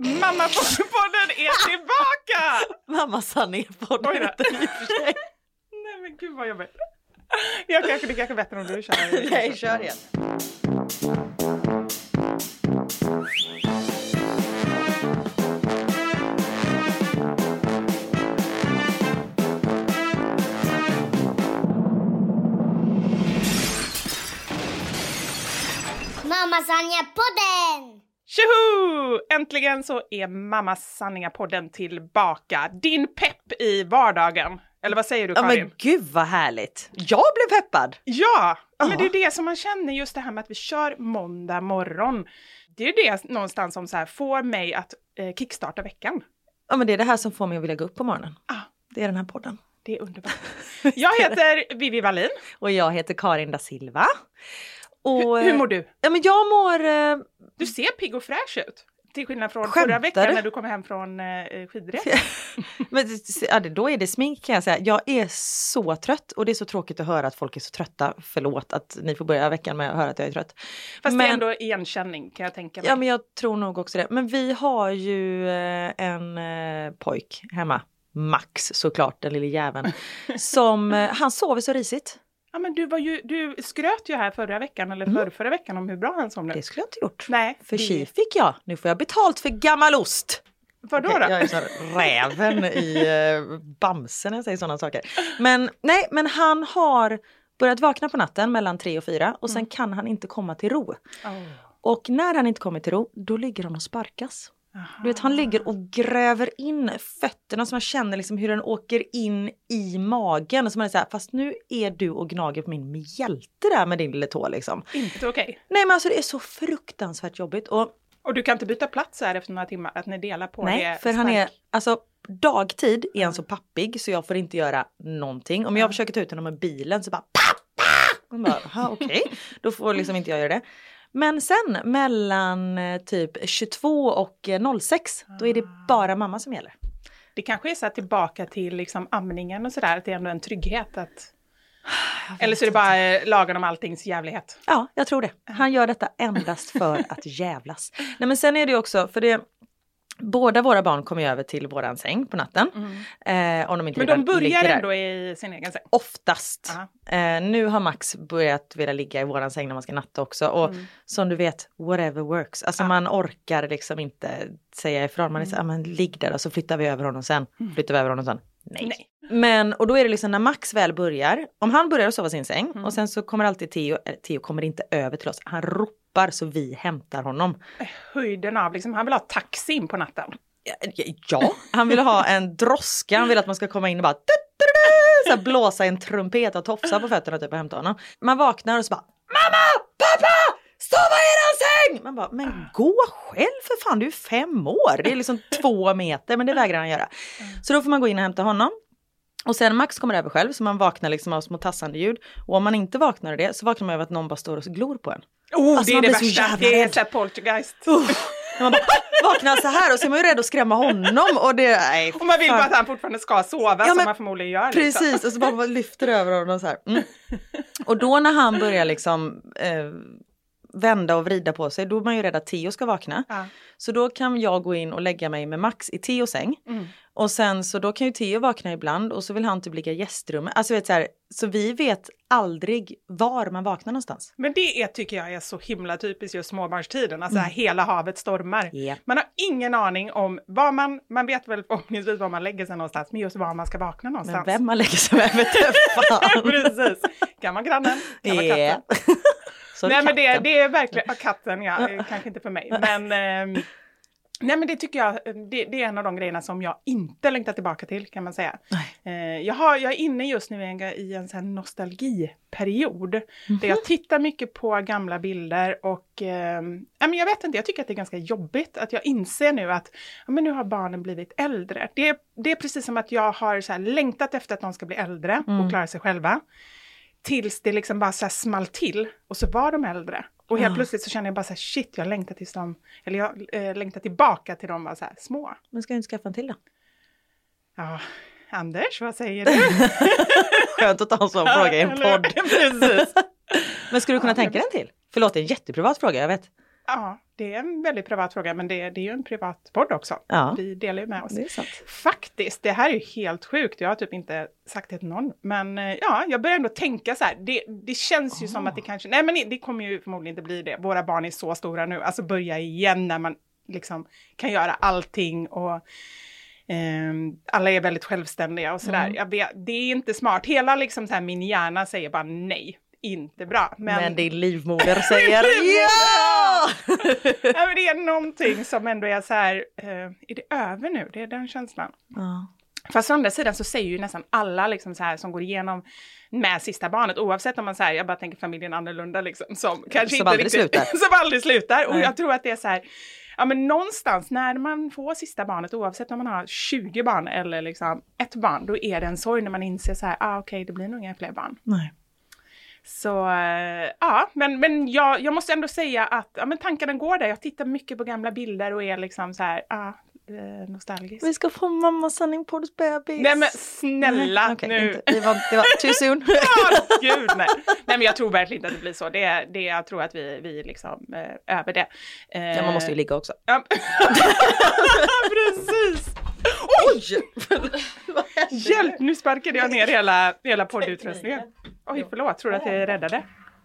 Mammapodden är tillbaka! Mamma då. heter den i och för sig. Nej men gud vad jobbigt. Jag kanske, det kanske är bättre om du kör. Nej, kör igen. Äntligen så är Mamma Sanningar-podden tillbaka. Din pepp i vardagen. Eller vad säger du Ja Karin? men gud vad härligt. Jag blev peppad. Ja, Ja. men det är det som man känner just det här med att vi kör måndag morgon. Det är det någonstans som så här får mig att eh, kickstarta veckan. Ja men det är det här som får mig att vilja gå upp på morgonen. Ah, Det är den här podden. det är underbart. Jag heter Vivi Wallin. Och jag heter Karin da Silva. Och, Hur, hur mår du? Ja men jag mår... eh, Du ser pigg och fräsch ut. Till skillnad från Skämtar förra veckan du? när du kom hem från eh, skidresan. Men ja, det- då är det smink kan jag säga. Jag är så trött och det är så tråkigt att höra att folk är så trötta. Förlåt att ni får börja veckan med att höra att jag är trött. Fast det Men- är ändå igenkänning kan jag tänka mig. Ja men jag tror nog också det. Men vi har ju eh, en eh, pojk hemma. Max såklart, den lille jäveln. som, eh, han sover så risigt. Ja, men du, var ju, du skröt ju här förra veckan eller förra, förra veckan om hur bra han som nu. Det skulle jag inte gjort. Nej, För det- tji fick jag. Nu får jag betalt för gammal ost. Vadå Okej, då? Jag är så räven i uh, Bamse när jag säger sådana saker. Men nej, men han har börjat vakna på natten mellan tre och fyra och sen kan han inte komma till ro. Åh, Och när han inte kommer till ro, då ligger han och sparkas. Aha. Du vet, han ligger och gräver in fötterna så man känner liksom hur den åker in i magen. Så man är så här, fast nu är du och gnager på min mjälte där med din lilla tå liksom. Inte okej. Nej men alltså det är så fruktansvärt jobbigt. Och Och du kan inte byta plats här efter några timmar, att ni delar på Nej, det? för han är, alltså dagtid är han så pappig så jag får inte göra någonting. Om jag försöker ta ut honom med bilen så bara pappa! Man bara, "Jaha, okej, då får liksom inte jag göra det. Men sen mellan eh, typ 22 och eh, 06, då är det bara mamma som gäller. Det kanske är så här tillbaka till liksom amningen och sådär, att det är ändå en trygghet att... Eller så är det bara eh, lagen om alltings jävlighet. Ja, jag tror det. Han gör detta endast för att jävlas. Nej men sen är det också, för det Båda våra barn kommer över till våran säng på natten. Eh, om de inte Men de börjar ändå i sin egen säng. Oftast. Aha. Eh, nu har Max börjat vilja ligga i våran säng när man ska natta också. Och Mm. som du vet, whatever works. Alltså man orkar liksom inte säga ifrån. Man är så, ah, men ligg där och så flyttar vi över honom sen. Flyttar vi över honom sen. Nej. Mm. Nej. Men och då är det liksom när Max väl börjar, om han börjar sova i sin säng Mm. och sen så kommer alltid Theo, eller Theo kommer inte över till oss, han ropar så vi hämtar honom. Höjden av, liksom, han vill ha taxi in på natten. Ja, han vill ha en droska, han vill att man ska komma in och bara så här blåsa en trumpet och tofsa på fötterna typ och hämta honom. Man vaknar och så bara Mamma! Pappa! Sova i eran säng! Man bara, men gå själv för fan, du är fem år. Det är liksom två meter, men det vägrar han göra. Så då får man gå in och hämta honom. Och sen Max kommer över själv så man vaknar liksom av små tassande ljud. Och om man inte vaknar av det så vaknar man av att någon bara står och glor på en. Oh, Alltså, det är det värsta. Det är rädd. så här poltergeist. När man bara vaknar så här och så är man ju rädd att skrämma honom och det, nej. Och man vill bara att han fortfarande ska sova, Ja, som men man förmodligen gör. Liksom. Precis, och så bara man lyfter över honom så här. Mm. Och då när han börjar liksom eh, vända och vrida på sig, då är man ju rädd att Theo ska vakna. Ja. Så då kan jag gå in och lägga mig med Max i Theos säng. Mm. Och sen så då kan ju Theo vakna ibland och så vill han typ ligga i gästrummet. Alltså vet så här, så vi vet aldrig var man vaknar någonstans. Men det är, tycker jag är så himla typiskt just småbarnstiden, alltså här, hela havet stormar. Mm. Ja. Man har ingen aning om var man, man vet väl förhoppningsvis var man lägger sig någonstans, men just var man ska vakna Men någonstans. vem man lägger sig med vet jag fan. Precis. Kan vara grannen, kan vara Ja. katten. Så Nej men det, det är verkligen, ja, katten ja, eh, kanske inte för mig. Men, ehm, nej men det tycker jag, det, det är en av de grejerna som jag inte längtar tillbaka till kan man säga. Eh, jag, har, jag är inne just nu i en, i en sån nostalgiperiod. Där jag tittar mycket på gamla bilder och ja, men jag vet inte, jag tycker att det är ganska jobbigt att jag inser nu att ja, men nu har barnen blivit äldre. Det, är- det är precis som att jag har så längtat efter att de ska bli äldre och klara sig själva. Tills det liksom bara så här small till och så var de äldre. Och helt plötsligt så känner jag bara så här, shit, jag längtar tills de, eller jag eh, längtar tillbaka till de var så här små. Men ska jag inte skaffa en till då? Ja, Anders, vad säger du? Skönt att ta en sån fråga i en podd. Precis. Men skulle du kunna tänka dig en till? Förlåt, det är en jätteprivat fråga, jag vet. Ja, det är en väldigt privat fråga, men det, det är ju en privat podd också. Ja. Vi delar ju med oss. Det. Faktiskt, det här är ju helt sjukt. Jag har typ inte sagt det till någon. Men eh, ja, jag börjar ändå tänka så här. Det, det känns ju som att det kanske, nej men det kommer ju förmodligen inte bli det. Våra barn är så stora nu. Alltså börja igen när man liksom kan göra allting och ehm, alla är väldigt självständiga och sådär. Jag vet, det är inte smart. Hela liksom så här min hjärna säger bara nej, inte bra. Men, Men din livmoder säger livmoder, ja! ja, men det är någonting som ändå är så här, eh, är det över nu? Det är den känslan. ja. Fast å andra sidan så säger ju nästan alla liksom så här som går igenom med sista barnet, oavsett om man säger, jag bara tänker familjen annorlunda liksom, som kanske Som inte aldrig riktigt, slutar. som aldrig slutar. Och Nej. jag tror att det är så här, ja men någonstans när man får sista barnet, oavsett om man har 20 barn eller liksom ett barn, då är det en sorg när man inser så här, ah, okej, det blir nog inga fler barn. Nej. Så eh, ja, men, men jag, jag måste ändå säga att ja, men tankarna går där. Jag tittar mycket på gamla bilder och är liksom så här, ah, eh, nostalgisk. Vi ska få mamma sanning på bebis. Nej men snälla Nej, okej, nu. Inte. Det, var, det var too soon. Ja, gud nej. nej men jag tror verkligen inte att det blir så. Det, det, jag tror att vi, vi liksom eh, över det. Ja, man måste ju ligga också. Ja. Precis! Oj! Hjälp, nu sparkade jag ner hela, hela poddutrustningen. Oj, förlåt, tror du att jag räddade?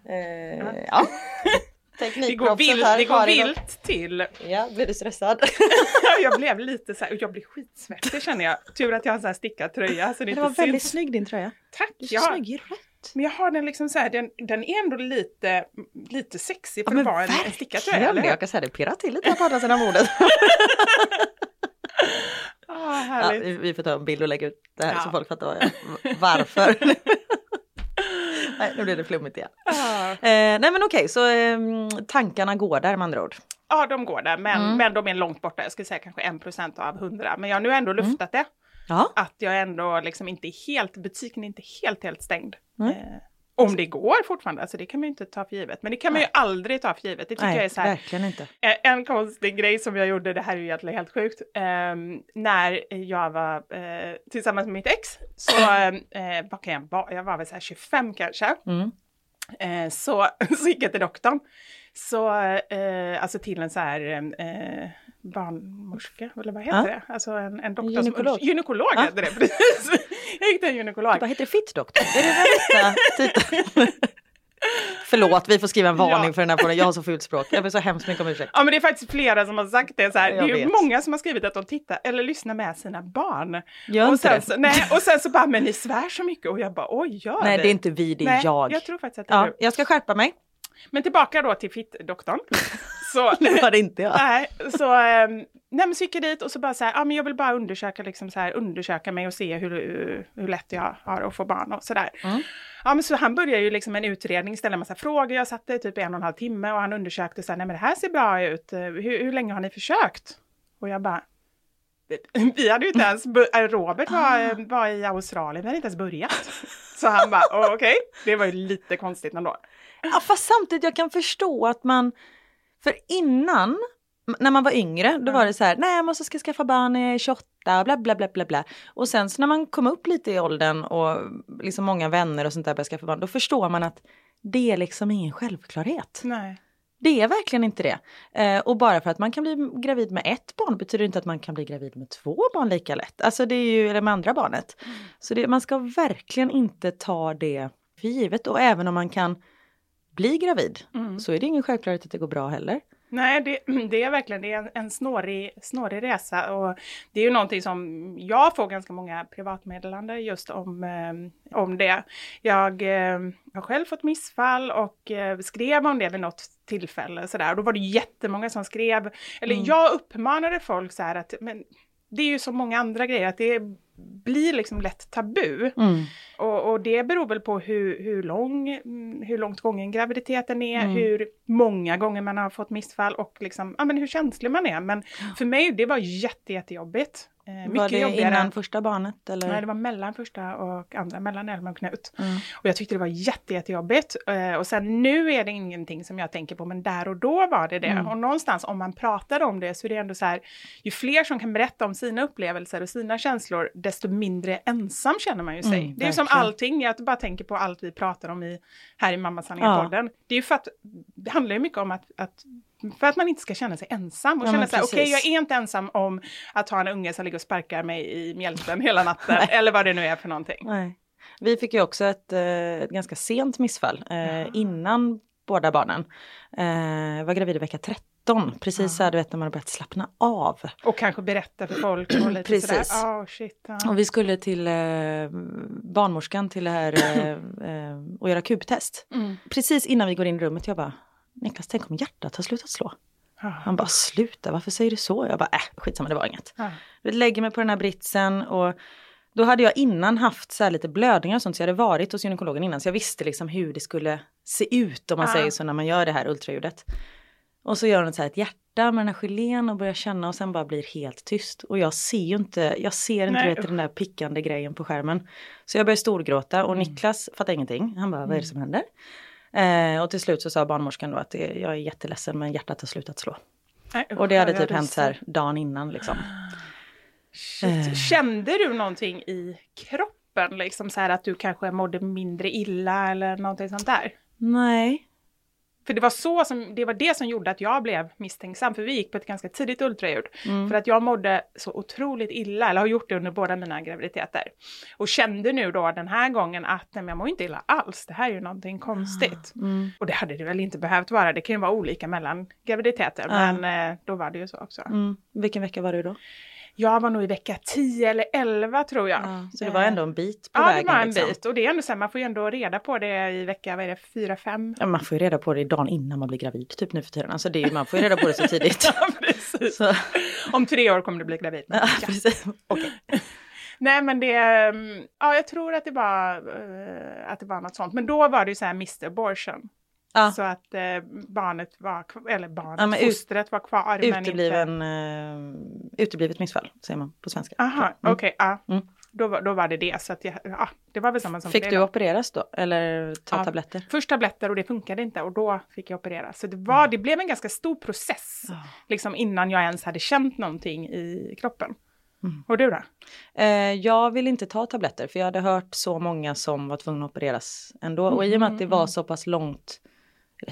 Eh, ja. Det går, vilt, det går vilt till. Ja, blir du stressad? jag blev lite så här, jag blir skitsvettig känner jag. Tur att jag har en sån här stickad tröja så det, Det var väldigt syns. snygg din tröja. Tack! Du är Jag snygg i rött. men jag har den liksom så här, den, den är ändå lite, lite sexig för Ja, att vara en, en stickad tröja. eller? Jag kan säga det pirrar till lite på andra sidan bordet. Ah, Ja, vi- vi får ta en bild och lägga ut det här Ja. så folk fattar vad jag, varför. nej, nu blir det flummigt igen. Ah. Eh, nej men okej, så eh, tankarna går där med andra ord. Ja, de går där, men, Mm. men de är långt borta. Jag skulle säga kanske 1% av 100. Men jag har nu ändå Mm. luftat det. Ja, Att jag ändå liksom inte är helt, butiken är inte helt, helt stängd. Nej. Eh, om det går fortfarande, alltså det kan man ju inte ta för givet. Men det kan man ju aldrig ta för givet. Det tycker jag är nej, så här, verkligen inte. Eh, En konstig grej som jag gjorde, det här är ju egentligen helt sjukt, ehm, när jag var eh, tillsammans med mitt ex, så eh, vad kan jag vara, jag var väl så här 25 kanske, Mm. eh, så, så gick jag till doktorn. Så, eh, alltså till en så här eh, barnmorska, eller vad heter Ja. det? Alltså en, en doktor Gynekolog. som... Gynekolog heter det, precis. Gick till en gynekolog. Vad heter det? Fittdoktor? Är det den titeln? Förlåt, vi får skriva en varning Ja. för den här podden. Jag har så fult språk. Jag ber så hemskt mycket om ursäkt. Ja men det är faktiskt flera som har sagt det så här. Det är ju många som har skrivit att de tittar eller lyssnar med sina barn. Gör och, inte sen det. så, nej, och sen så bara, men ni svär så mycket och jag bara, oj gör Nej, det är inte vi, det är nej, jag. Jag tror faktiskt att det är Ja, du. jag ska skärpa mig. Men tillbaka då till fittdoktorn. så, Det var det inte jag. nej, så, ähm, nej men så gick jag dit och så bara så här, ja men jag vill bara undersöka, liksom så här, undersöka mig och se hur, hur lätt jag har att få barn och sådär. Mm. Ja men så han började ju liksom en utredning, ställa en massa frågor, jag satt där i typ en och en halv timme och han undersökte så här, nej men det här ser bra ut, hur, hur länge har ni försökt? Och jag bara, vi hade ju inte ens, äh, Robert var, var i Australien, vi hade inte ens börjat. Så han bara, "Åh, okej, det var ju lite konstigt ändå. Ja, fast samtidigt jag kan förstå att man, för innan, när man var yngre, då var det så här, nej så ska skaffa barn när jag är 28, bla bla bla bla bla. Och sen så när man kom upp lite i åldern och liksom många vänner och sånt där började skaffa barn, då förstår man att det är liksom ingen självklarhet. Nej. Det är verkligen inte det. Eh, och bara för att man kan bli gravid med ett barn betyder inte att man kan bli gravid med två barn lika lätt. Alltså det är ju, eller med andra barnet. Så det, man ska verkligen inte ta det för givet. Och även om man kan bli gravid så är det ingen självklarhet att det går bra heller. Nej, det, det är verkligen det är en, en snårig, snårig resa och det är ju någonting som jag får ganska många privatmeddelanden just om, eh, om det. Jag eh, har själv fått missfall och eh, skrev om det vid något tillfälle sådär. Och då var det jättemånga som skrev, eller jag uppmanade folk så här att men, det är ju så många andra grejer att det blir liksom lätt tabu. Och, och det beror väl på hur, hur, lång, mm, hur långt gången graviditeten är, hur många gånger man har fått missfall och liksom, ja, men hur känslig man är. Men för mig, det var jätte, jättejobbigt. Eh, mycket var det jobbigare. innan första barnet? Eller? Nej, det var mellan första och andra, mellan Elma och Knut. Mm. Och jag tyckte det var jätte, jättejobbigt. Eh, och sen nu är det ingenting som jag tänker på, men där och då var det det. Mm. Och någonstans om man pratar om det så är det ändå så här, ju fler som kan berätta om sina upplevelser och sina känslor, desto mindre ensam känner man ju sig. Mm, det är som allting, jag bara tänker på allt vi pratar om i, här i Mamma Ja. Det är ju för att, det handlar ju mycket om att, att för att man inte ska känna sig ensam och Ja, känna så här, okej precis. jag är inte ensam om att ha en unge som ligger och sparkar mig i mjälten hela natten, eller vad det nu är för någonting. Nej. Vi fick ju också ett, eh, ett ganska sent missfall eh, innan båda barnen. Eh, var gravid i vecka 13, precis så här du vet när man har börjat slappna av. Och kanske berätta för folk och lite Precis. sådär, oh shit. ja. Och vi skulle till eh, barnmorskan till det här eh, eh, och göra kubtest. Mm. Precis innan vi går in i rummet, jag bara Niklas, tänk om hjärtat har slutat slå. Han bara sluta, varför säger du så? Jag bara äh, skitsamma det var inget. Ja. Jag lägger mig på den här britsen och Då hade jag innan haft så här lite blödningar och sånt så jag hade varit hos gynekologen innan så jag visste liksom hur det skulle se ut om man Ah. säger så när man gör det här ultraljudet. Och så gör hon så här ett hjärta med den här gelén och börjar känna och sen bara blir helt tyst. Och jag ser ju inte, jag ser inte Nej, vet, den där pickande grejen på skärmen. Så jag börjar storgråta Mm. och Niklas fattar ingenting. Han bara, vad är det som händer? Eh, och till slut så sa barnmorskan då att det, jag är jätteledsen men hjärtat har slutat slå. Nej, Och det hade typ hänt så här dagen innan liksom. Shit. Kände du någonting i kroppen, liksom så här att du kanske mådde mindre illa eller någonting sånt där? Nej. För det var, så som, det var det som gjorde att jag blev misstänksam, för vi gick på ett ganska tidigt ultraljud. För att jag mådde så otroligt illa, eller har gjort det under båda mina graviditeter. Och kände nu då den här gången att nej, men jag mår inte illa alls, det här är ju någonting konstigt. Och det hade det väl inte behövt vara, det kan ju vara olika mellan graviditeter, Ja. men eh, då var det ju så också. Mm. Vilken vecka var du då? Jag var nog i vecka 10 eller 11 tror jag. Så det var ändå en bit på Ja, vägen. det var en liksom. bit. Och det är ändå så här, man får ju ändå reda på det i vecka, vad är det, 4-5? Ja, man får ju reda på det dagen innan man blir gravid typ nu för tiden. Alltså det är, man får ju reda på det så tidigt. Ja, Om tre år kommer du bli gravid. ja, precis. Okej. Nej men det, mm, ja jag tror att det var, eh, att det var något sånt. Men då var det ju så här missed abortion. Ja. Så att eh, barnet var, eller barnet, Ja, men ut- fostret var kvar. men inte- Utebliven, uh, uteblivet missfall säger man på svenska. Aha, Mm. okej, ja. Mm. Då, då var det det. Så att jag, ja, det var väl samma som Fick du då. opereras då? Eller ta Ja. tabletter? Först tabletter och det funkade inte och då fick jag operera. Så det, var, det blev en ganska stor process. Liksom innan jag ens hade känt någonting i kroppen. Mm. Och du då? Eh, jag vill inte ta tabletter för jag hade hört så många som var tvungna att opereras ändå. Och i och med att det var så pass långt,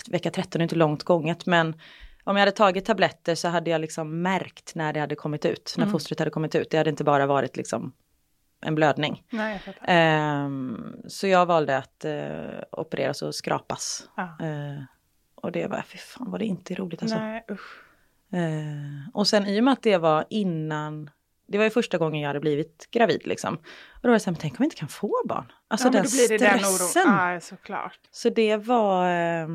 vecka 13 är inte långt gånget men om jag hade tagit tabletter så hade jag liksom märkt när det hade kommit ut, när fostret hade kommit ut. Det hade inte bara varit liksom en blödning. Nej, jag. Ehm, så jag valde att eh, opereras och skrapas. Ja. Eh, och det var, fy fan var det inte roligt alltså. Nej. Eh, och sen i och med att det var innan, det var ju första gången jag hade blivit gravid liksom. Och då var det så här, men tänk om jag inte kan få barn. Alltså ja, den då blir det den stressen. Ja, såklart. Så det var, eh,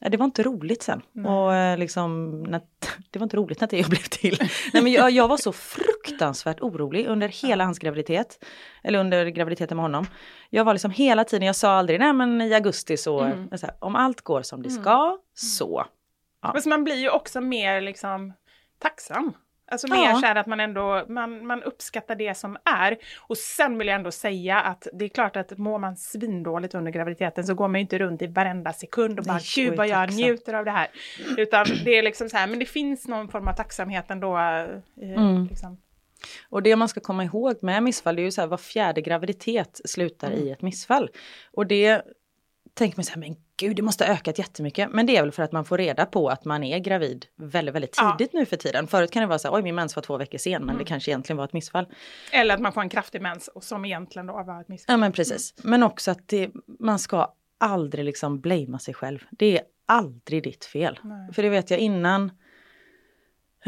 ja, det var inte roligt sen. Och eh, liksom, när, det var inte roligt när det blev till. Nej men jag, jag var så fruktansvärt orolig under hela hans graviditet. Eller under graviditeten med honom. Jag var liksom hela tiden, jag sa aldrig, nej men i augusti så, Mm. så här, om allt går som det ska, så. Ja. Men man blir ju också mer liksom tacksam. Alltså Ja. mer så här att man ändå man, man uppskattar det som är. Och sen vill jag ändå säga att det är klart att mår man svindåligt under graviditeten så går man ju inte runt i varenda sekund och bara gud vad jag tacksam." njuter av det här. Utan det är liksom så här, men det finns någon form av tacksamhet ändå. Eh, Mm. liksom. Och det man ska komma ihåg med missfall är ju så här var fjärde graviditet slutar i ett missfall. Och det tänker man så här, men gud det måste ha ökat jättemycket. Men det är väl för att man får reda på att man är gravid väldigt, väldigt Ja. tidigt nu för tiden. Förut kan det vara så här, oj min mens var två veckor sen men det kanske egentligen var ett missfall. Eller att man får en kraftig mens och som egentligen då var ett missfall. Ja men precis. Men också att det, man ska aldrig liksom blamea sig själv. Det är aldrig ditt fel. Nej. För det vet jag innan,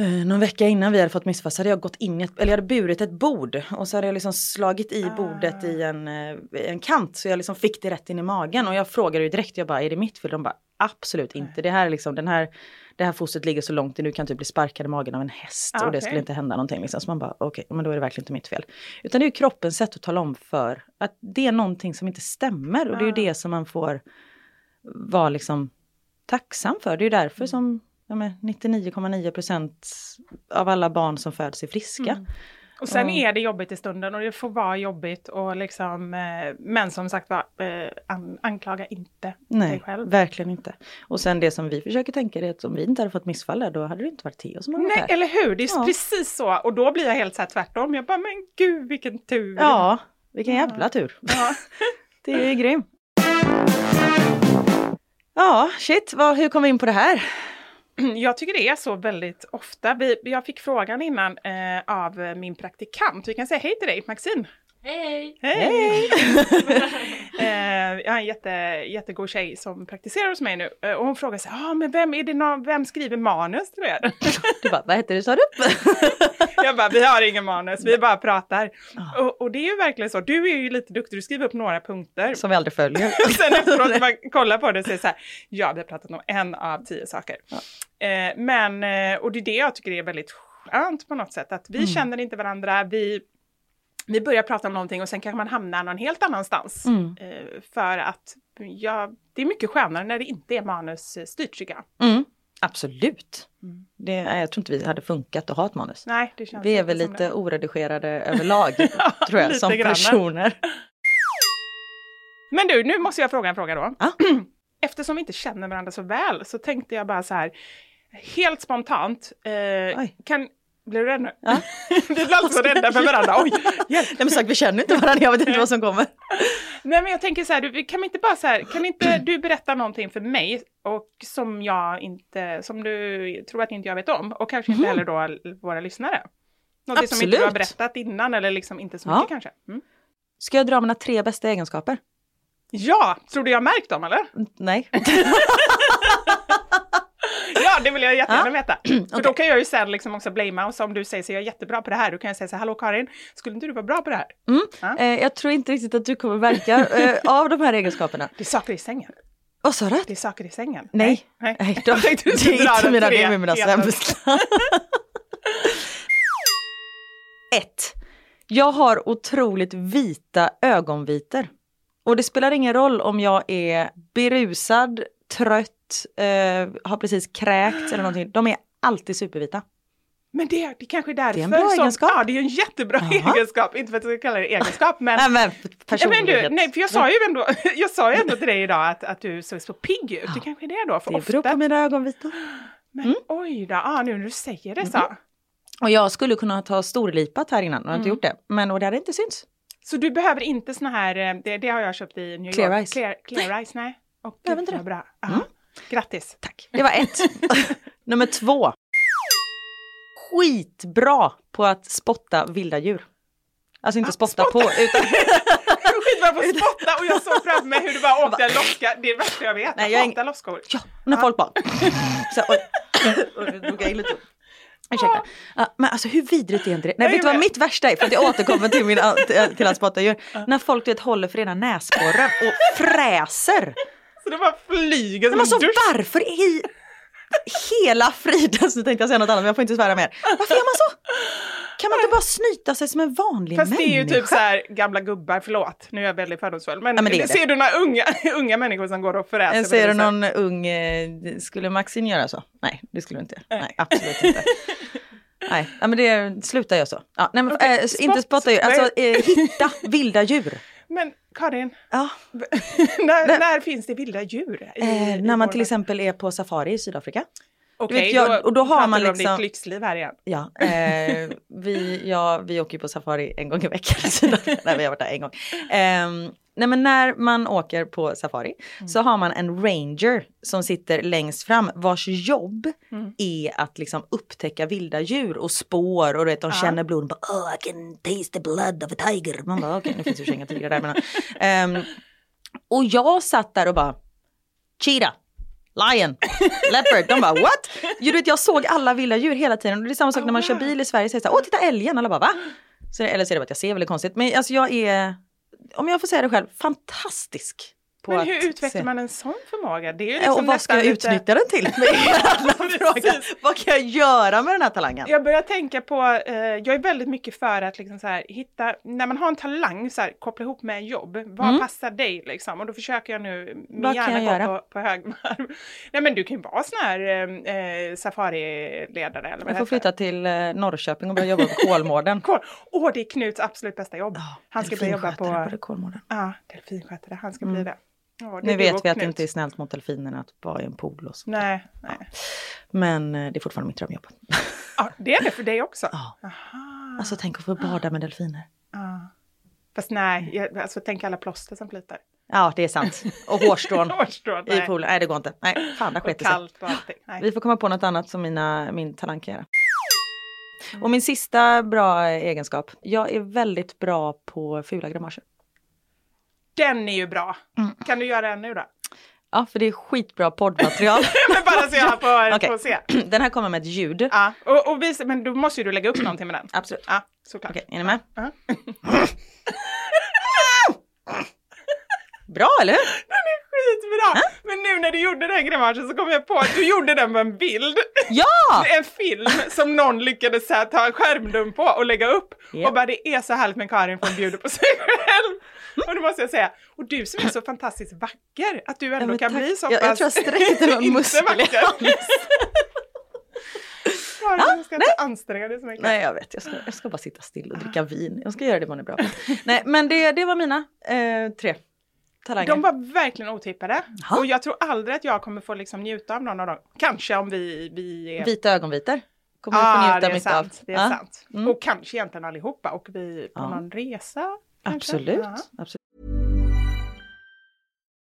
någon vecka innan vi hade fått missfall så hade jag gått in i ett, eller jag hade burit ett bord och så hade jag liksom slagit i bordet i en, eh, en kant så jag liksom fick det rätt in i magen och jag frågade ju direkt, jag bara är det mitt fel? De bara absolut inte, det här är liksom den här, det här fostret ligger så långt in, du kan typ bli sparkad i magen av en häst Ah, och det skulle inte hända någonting liksom. Så man bara okej, men då är det verkligen inte mitt fel. Utan det är ju kroppens sätt att tala om för att det är någonting som inte stämmer och det är ju Ah. det som man får vara liksom tacksam för. Det är ju Mm. därför som ja, men 99,9 procent av alla barn som föds är friska. Mm. Och sen Ja. är det jobbigt i stunden och det får vara jobbigt och liksom, eh, men som sagt var, eh, an, anklaga inte dig Nej, själv. verkligen inte. Och sen det som vi försöker tänka är att om vi inte hade fått missfall där, då hade det inte varit Theo som hade varit Nej, här. eller hur? Det är Ja. precis så. Och då blir jag helt så här tvärtom. Jag bara, men gud vilken tur. Ja, vilken jävla tur. Ja. Det är grym. Ja, shit, vad, hur kom vi in på det här? Jag tycker det är så väldigt ofta. Vi, jag fick frågan innan eh, av min praktikant. Vi kan säga hej till dig, Maxine. Hej! Hej! eh, jag har en jätte, jättegod tjej som praktiserar hos mig nu. Eh, och hon frågar sig, ah, men vem, är det någon, vem skriver manus till er? Du bara, vad hette det sa du? jag bara, vi har ingen manus, vi bara pratar. Och, och det är ju verkligen så. Du är ju lite duktig, du skriver upp några punkter. Som vi aldrig följer. Och sen efteråt när man kollar på det så är det så här, ja vi har pratat om en av tio saker. Eh, men, och det är det jag tycker är väldigt skönt på något sätt, att vi känner inte varandra, vi vi börjar prata om någonting och sen kanske man hamnar någon helt annanstans. Mm. Eh, för att ja, det är mycket skönare när det inte är manusstyrt tycker jag. Mm. Absolut. Det, jag tror inte vi hade funkat att ha ett manus. Nej, det känns Vi är väl lite det. oredigerade överlag, tror jag, som grann. personer. Men du, nu måste jag fråga en fråga då. Ja. Eftersom vi inte känner varandra så väl så tänkte jag bara så här, helt spontant, eh, kan... Blir du rädd nu? Ja. vi blir alltid så rädda för varandra. Oj, hjälp. Nej men sagt, vi känner inte varandra, jag vet inte vad som kommer. Nej men jag tänker så här, du, kan vi inte bara så här, kan inte du berätta någonting för mig och som jag inte, som du tror att inte jag vet om och kanske inte heller då våra lyssnare? Någonting som inte du har Absolut. berättat innan eller liksom inte så Ja. mycket kanske? Mm. Ska jag dra mina tre bästa egenskaper? Ja, tror du jag märkt dem eller? Nej. Ja, det vill jag jättegärna Ja. veta. För då kan jag ju sen liksom också blamea och så om du säger så jag är jättebra på det här, då kan jag säga så här, hallå Karin, skulle inte du vara bra på det här? Ja. Eh, jag tror inte riktigt att du kommer verka eh, av de här egenskaperna. Det är saker i sängen. Vad sa du? Det är saker i sängen. Nej. Nej. Nej, de, Jag tänkte du skulle är dra inte mina, tre det är mina sämsta. Ett. Jag har otroligt vita ögonvitor. Och det spelar ingen roll om jag är berusad, trött, eh, har precis kräkt eller någonting. De är alltid supervita. Men det, det kanske är därför Det är en bra som, egenskap. Ja, det är en jättebra Jaha. egenskap. Inte för att jag ska kalla det egenskap, men... Nej men Ja, men personlighet. du, nej, för jag sa ju ändå, jag sa ju ändå till dig idag att, att du såg så pigg ut. Det kanske är det då, för Det ofta... beror på mina ögonvitor. Men oj då, ah, nu när du säger det så. Mm. Och jag skulle kunna ta storlipat här innan och har inte gjort det. Men och det hade inte synts. Så du behöver inte såna här, eh, det, det har jag köpt i New Clear York. eyes. Clear, clear eyes, nej. Och det. bra. Ja. Mm. Grattis. Tack. Det var ett. Nummer två. Skitbra på att spotta vilda djur. Alltså inte spotta, på utan Skitbra på att spotta och jag såg framför mig hur du bara åkte en loska. Det är det värsta jag vet. Nej, jag hatar loskor. ja, när folk bara så, oj. Nu drog jag in lite. Ursäkta. Ja, men alltså hur vidrigt är inte det? Nej, Jag vet du vad mitt värsta är? För att jag återkommer till, min, till, till att spotta djur. När folk du vet, håller för ena näsborren och fräser. Så det bara flyger som Men alltså en dusch. varför i hela friden, så tänkte jag säga något annat men jag får inte svära mer. Varför gör man så? Kan man inte bara snyta sig som en vanlig Fast det är ju människa? typ så här gamla gubbar, förlåt, nu är jag väldigt fördomsfull. Men, Ja, men det det. ser du några unga, unga människor som går och? Jag på ser du någon ung, eh, skulle Maxine göra så? Nej, det skulle du inte. Nej, absolut inte. Nej, men det, sluta göra så. Ja, nej, men, eh, spott. inte spotta djur, alltså eh, hitta vilda djur. Men Karin, Ja, när, när finns det vilda djur? I, eh, i när man till exempel är på safari i Sydafrika. Okej, jag- då, och då har man du om liksom- ditt lyxliv här igen. Ja, eh, vi, ja, vi åker ju på safari en gång i veckan. Nej, vi har varit där en gång. Ehm, nej, men när man åker på safari så har man en ranger som sitter längst fram vars jobb är att liksom upptäcka vilda djur och spår och du vet, de känner blod. Och bara, oh, I can taste the blood of a tiger. Man bara, okej, nu finns det ju inga tigrar där. Men, Ehm, och jag satt där och bara, cheetah. Lion, leopard, de bara what? Du vet, jag såg alla vilda djur hela tiden. Och det är samma sak när man kör bil i Sverige. Så är det så här, Åh, titta älgen! Alla bara va? Så, eller så är det bara att jag ser väldigt konstigt. Men alltså jag är, om jag får säga det själv, fantastisk. På Men hur utvecklar se. man en sån förmåga? Det är Ja, liksom och vad ska jag lite- utnyttja den till? Vad kan jag göra med den här talangen? Jag börjar tänka på, eh, jag är väldigt mycket för att liksom så här, hitta, när man har en talang, så här, koppla ihop med jobb. Vad passar dig liksom? Och då försöker jag nu min Mm. Hjärna jag gå göra? på, på högvarv. Nej men du kan ju vara sån här eh, eh, safariledare eller vad Jag får flytta till eh, Norrköping och börja jobba på Kolmården. Kol- Åh, det är Knuts absolut bästa jobb. Han ska börja jobba på, på Kolmården. ja, delfinskötare, han ska bli det. Ja, det Nu vet vi att det Knut. inte är snällt mot delfinerna att vara i en pool och så. Nej, nej. Men eh, det är fortfarande mitt drömjobb. Ja, det är det för dig också. Ja. Aha. Alltså tänk att få bada med delfiner. Ja. Fast nej, jag, alltså tänk alla plåster som flyter. Ja, det är sant. Och hårstrån Hårstrån, i poolen. Nej, det går inte. Nej, fan, sket det sig. kallt och allting. Nej. Vi får komma på något annat som mina, min talang kan göra. Och min sista bra egenskap. Jag är väldigt bra på fula grimaser. Den är ju bra. Mm. Kan du göra en nu då? Ja, för det är skitbra poddmaterial. Men bara så jag får, får se. Den här kommer med ett ljud. Ja, och, och visa, men då måste ju du lägga upp någonting med den. Absolut. Ja, såklart. Okej, är ni med? Ja. Bra, eller hur? Skitbra! Men nu när gjorde den grimasen så kom jag på att du gjorde den med en bild. Ja! En film som någon lyckades så här, ta en skärmdump på och lägga upp. Japp. Och bara det är så härligt med Karin för hon bjuder på sig själv. Och det måste jag säga. Och du som är så fantastiskt vacker, att du ändå men kan tack. bli så Jag- jag tror jag sträckte någon muskel vacker. Karin, du ska inte anstränga dig så mycket. Nej jag vet, jag ska, jag ska bara sitta still och dricka vin. Jag ska göra det man är bra på. Nej men det, det var mina eh, tre talanger. De var verkligen otippade. Jaha. Och jag tror aldrig att jag kommer få liksom njuta av någon av dem. Kanske om vi, vi är... Vita ögonvitor. Kommer Ja, du få njuta mycket sant. av. Det är Ja, sant. Mm. Och kanske egentligen allihopa. Och vi på Ja. någon resa. kanske. Absolut. Absolut.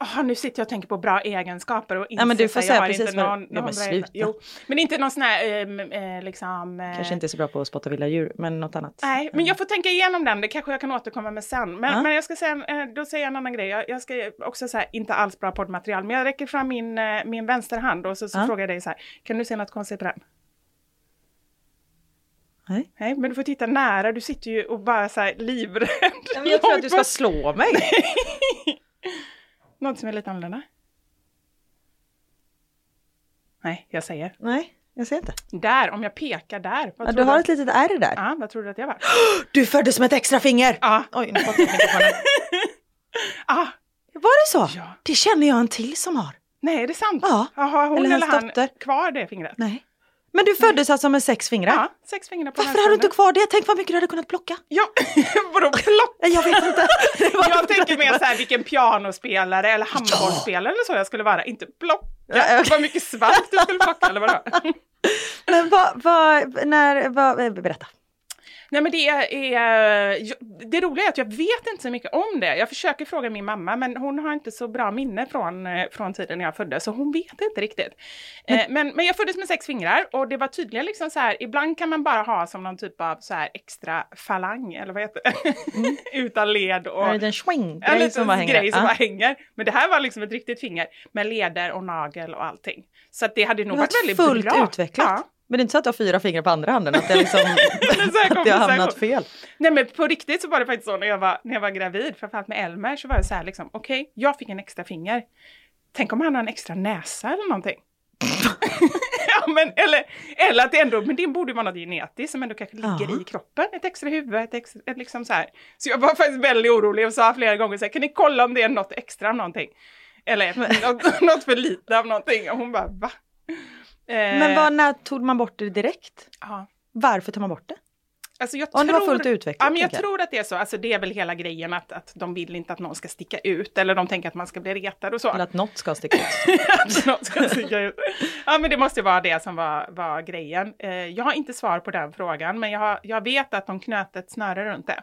Oh, nu sitter jag och tänker på bra egenskaper och Ja, men du inser får så säga jag har precis inte vad- någon, Ja, någon men sluta. Jo, men inte någon sån här eh, eh, liksom... eh, Kanske inte så bra på att spotta vilda djur, men något annat. Nej, men jag får tänka igenom den. Det kanske jag kan återkomma med sen. Men, Ja. men jag ska säga, eh, då säger jag en annan grej. Jag, jag ska också säga inte alls bra poddmaterial, men jag räcker fram min, eh, min vänsterhand och så, så Ja. frågar jag dig så här. Kan du se något konstigt på den? Nej. Nej, men du får titta nära. Du sitter ju och bara så här livrädd. Ja, jag tror att du ska slå mig. Något som är lite annorlunda. Nej, jag säger. Nej, jag ser inte. Där, om jag pekar där. Ja, du har du? ett litet ärr där. Ja, vad tror du att jag var? Du föddes som ett extra finger! Ja. Oj, nu spottade jag mikrofonen. Ah, Var det så? Ja. Det känner jag en till som har. nej, är det sant? Ja. Har hon Eller eller, han dotter. kvar det fingret? Nej. Men du föddes alltså med sex fingrar? Ja, sex fingrar på Varför har du inte kvar det? Tänk vad mycket du hade kunnat plocka. Ja, vadå plocka? Jag vet inte. Jag tänker mer så här vilken pianospelare eller handbollsspelare eller så jag skulle vara. Inte plocka. Ja, okej. Vad mycket svalk du skulle plocka eller vadå? Men vad, vad, när, vad, eh, berätta. Nej men det är, det roliga är att jag vet inte så mycket om det. Jag försöker fråga min mamma men hon har inte så bra minne från, eh, från tiden jag föddes så hon vet inte riktigt. Men, men, men jag föddes med sex fingrar och det var tydligen liksom så här, ibland kan man bara ha som någon typ av så här extra falang eller vad heter det? Utan led och... En liten swing En liten som bara hänger. grej som Ja. bara hänger. Men det här var liksom ett riktigt finger med leder och nagel och allting. Så att det hade nog Det var varit väldigt fullt bra. utvecklat. Ja. Men det är inte så att du har fyra fingrar på andra handen? Att det, liksom, att det har hamnat fel? Nej men på riktigt så var det faktiskt så när jag var, när jag var gravid, framförallt med Elmer, så var det så här liksom, okej, jag fick en extra finger. Tänk om han har en extra näsa eller någonting. ja, men, eller, eller att det ändå, men det borde vara något genetiskt som ändå kanske ligger Ja. i kroppen. Ett extra huvud, ett extra, ett liksom så här. Så jag var faktiskt väldigt orolig och sa flera gånger så här, kan ni kolla om det är något extra någonting? Eller något, något för lite av någonting. Och hon bara, va? Eh, Men vad, när tog man bort det direkt? ja. Varför tar man bort det? Alltså jag Om det tror, var fullt utvecklat, Ja, men jag jag. tror att det är så. Alltså det är väl hela grejen att, att de vill inte att någon ska sticka ut eller de tänker att man ska bli retad och så. Eller att något ska sticka ut? att någon ska sticka ut. Ja, men det måste ju vara det som var, var grejen. Eh, jag har inte svar på den frågan, men jag, har, jag vet att de knöt ett snöre runt det.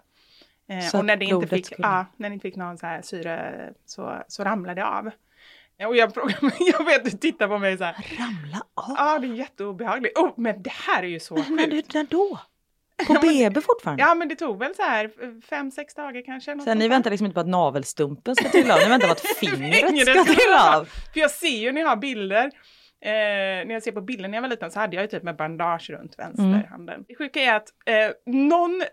Eh, och när det, inte fick, skulle- ja, när det inte fick någon så här syre så, så ramlade det av. Eh, Och jag, jag vet, du tittar på mig så här. Ramla av? Ja, det är jätteobehagligt. Oh, men det här är ju så sjukt. du, när då? På BB fortfarande? Ja, men det tog väl så här fem, sex dagar kanske. Så ni väntar liksom inte på att navelstumpen ska trilla av, ni väntar på att fingret ska ska trilla av. För jag ser ju när jag har bilder Eh, när jag ser på bilden när jag var liten så hade jag ju typ med bandage runt Mm. vänsterhanden. Det sjuka är att eh, någon,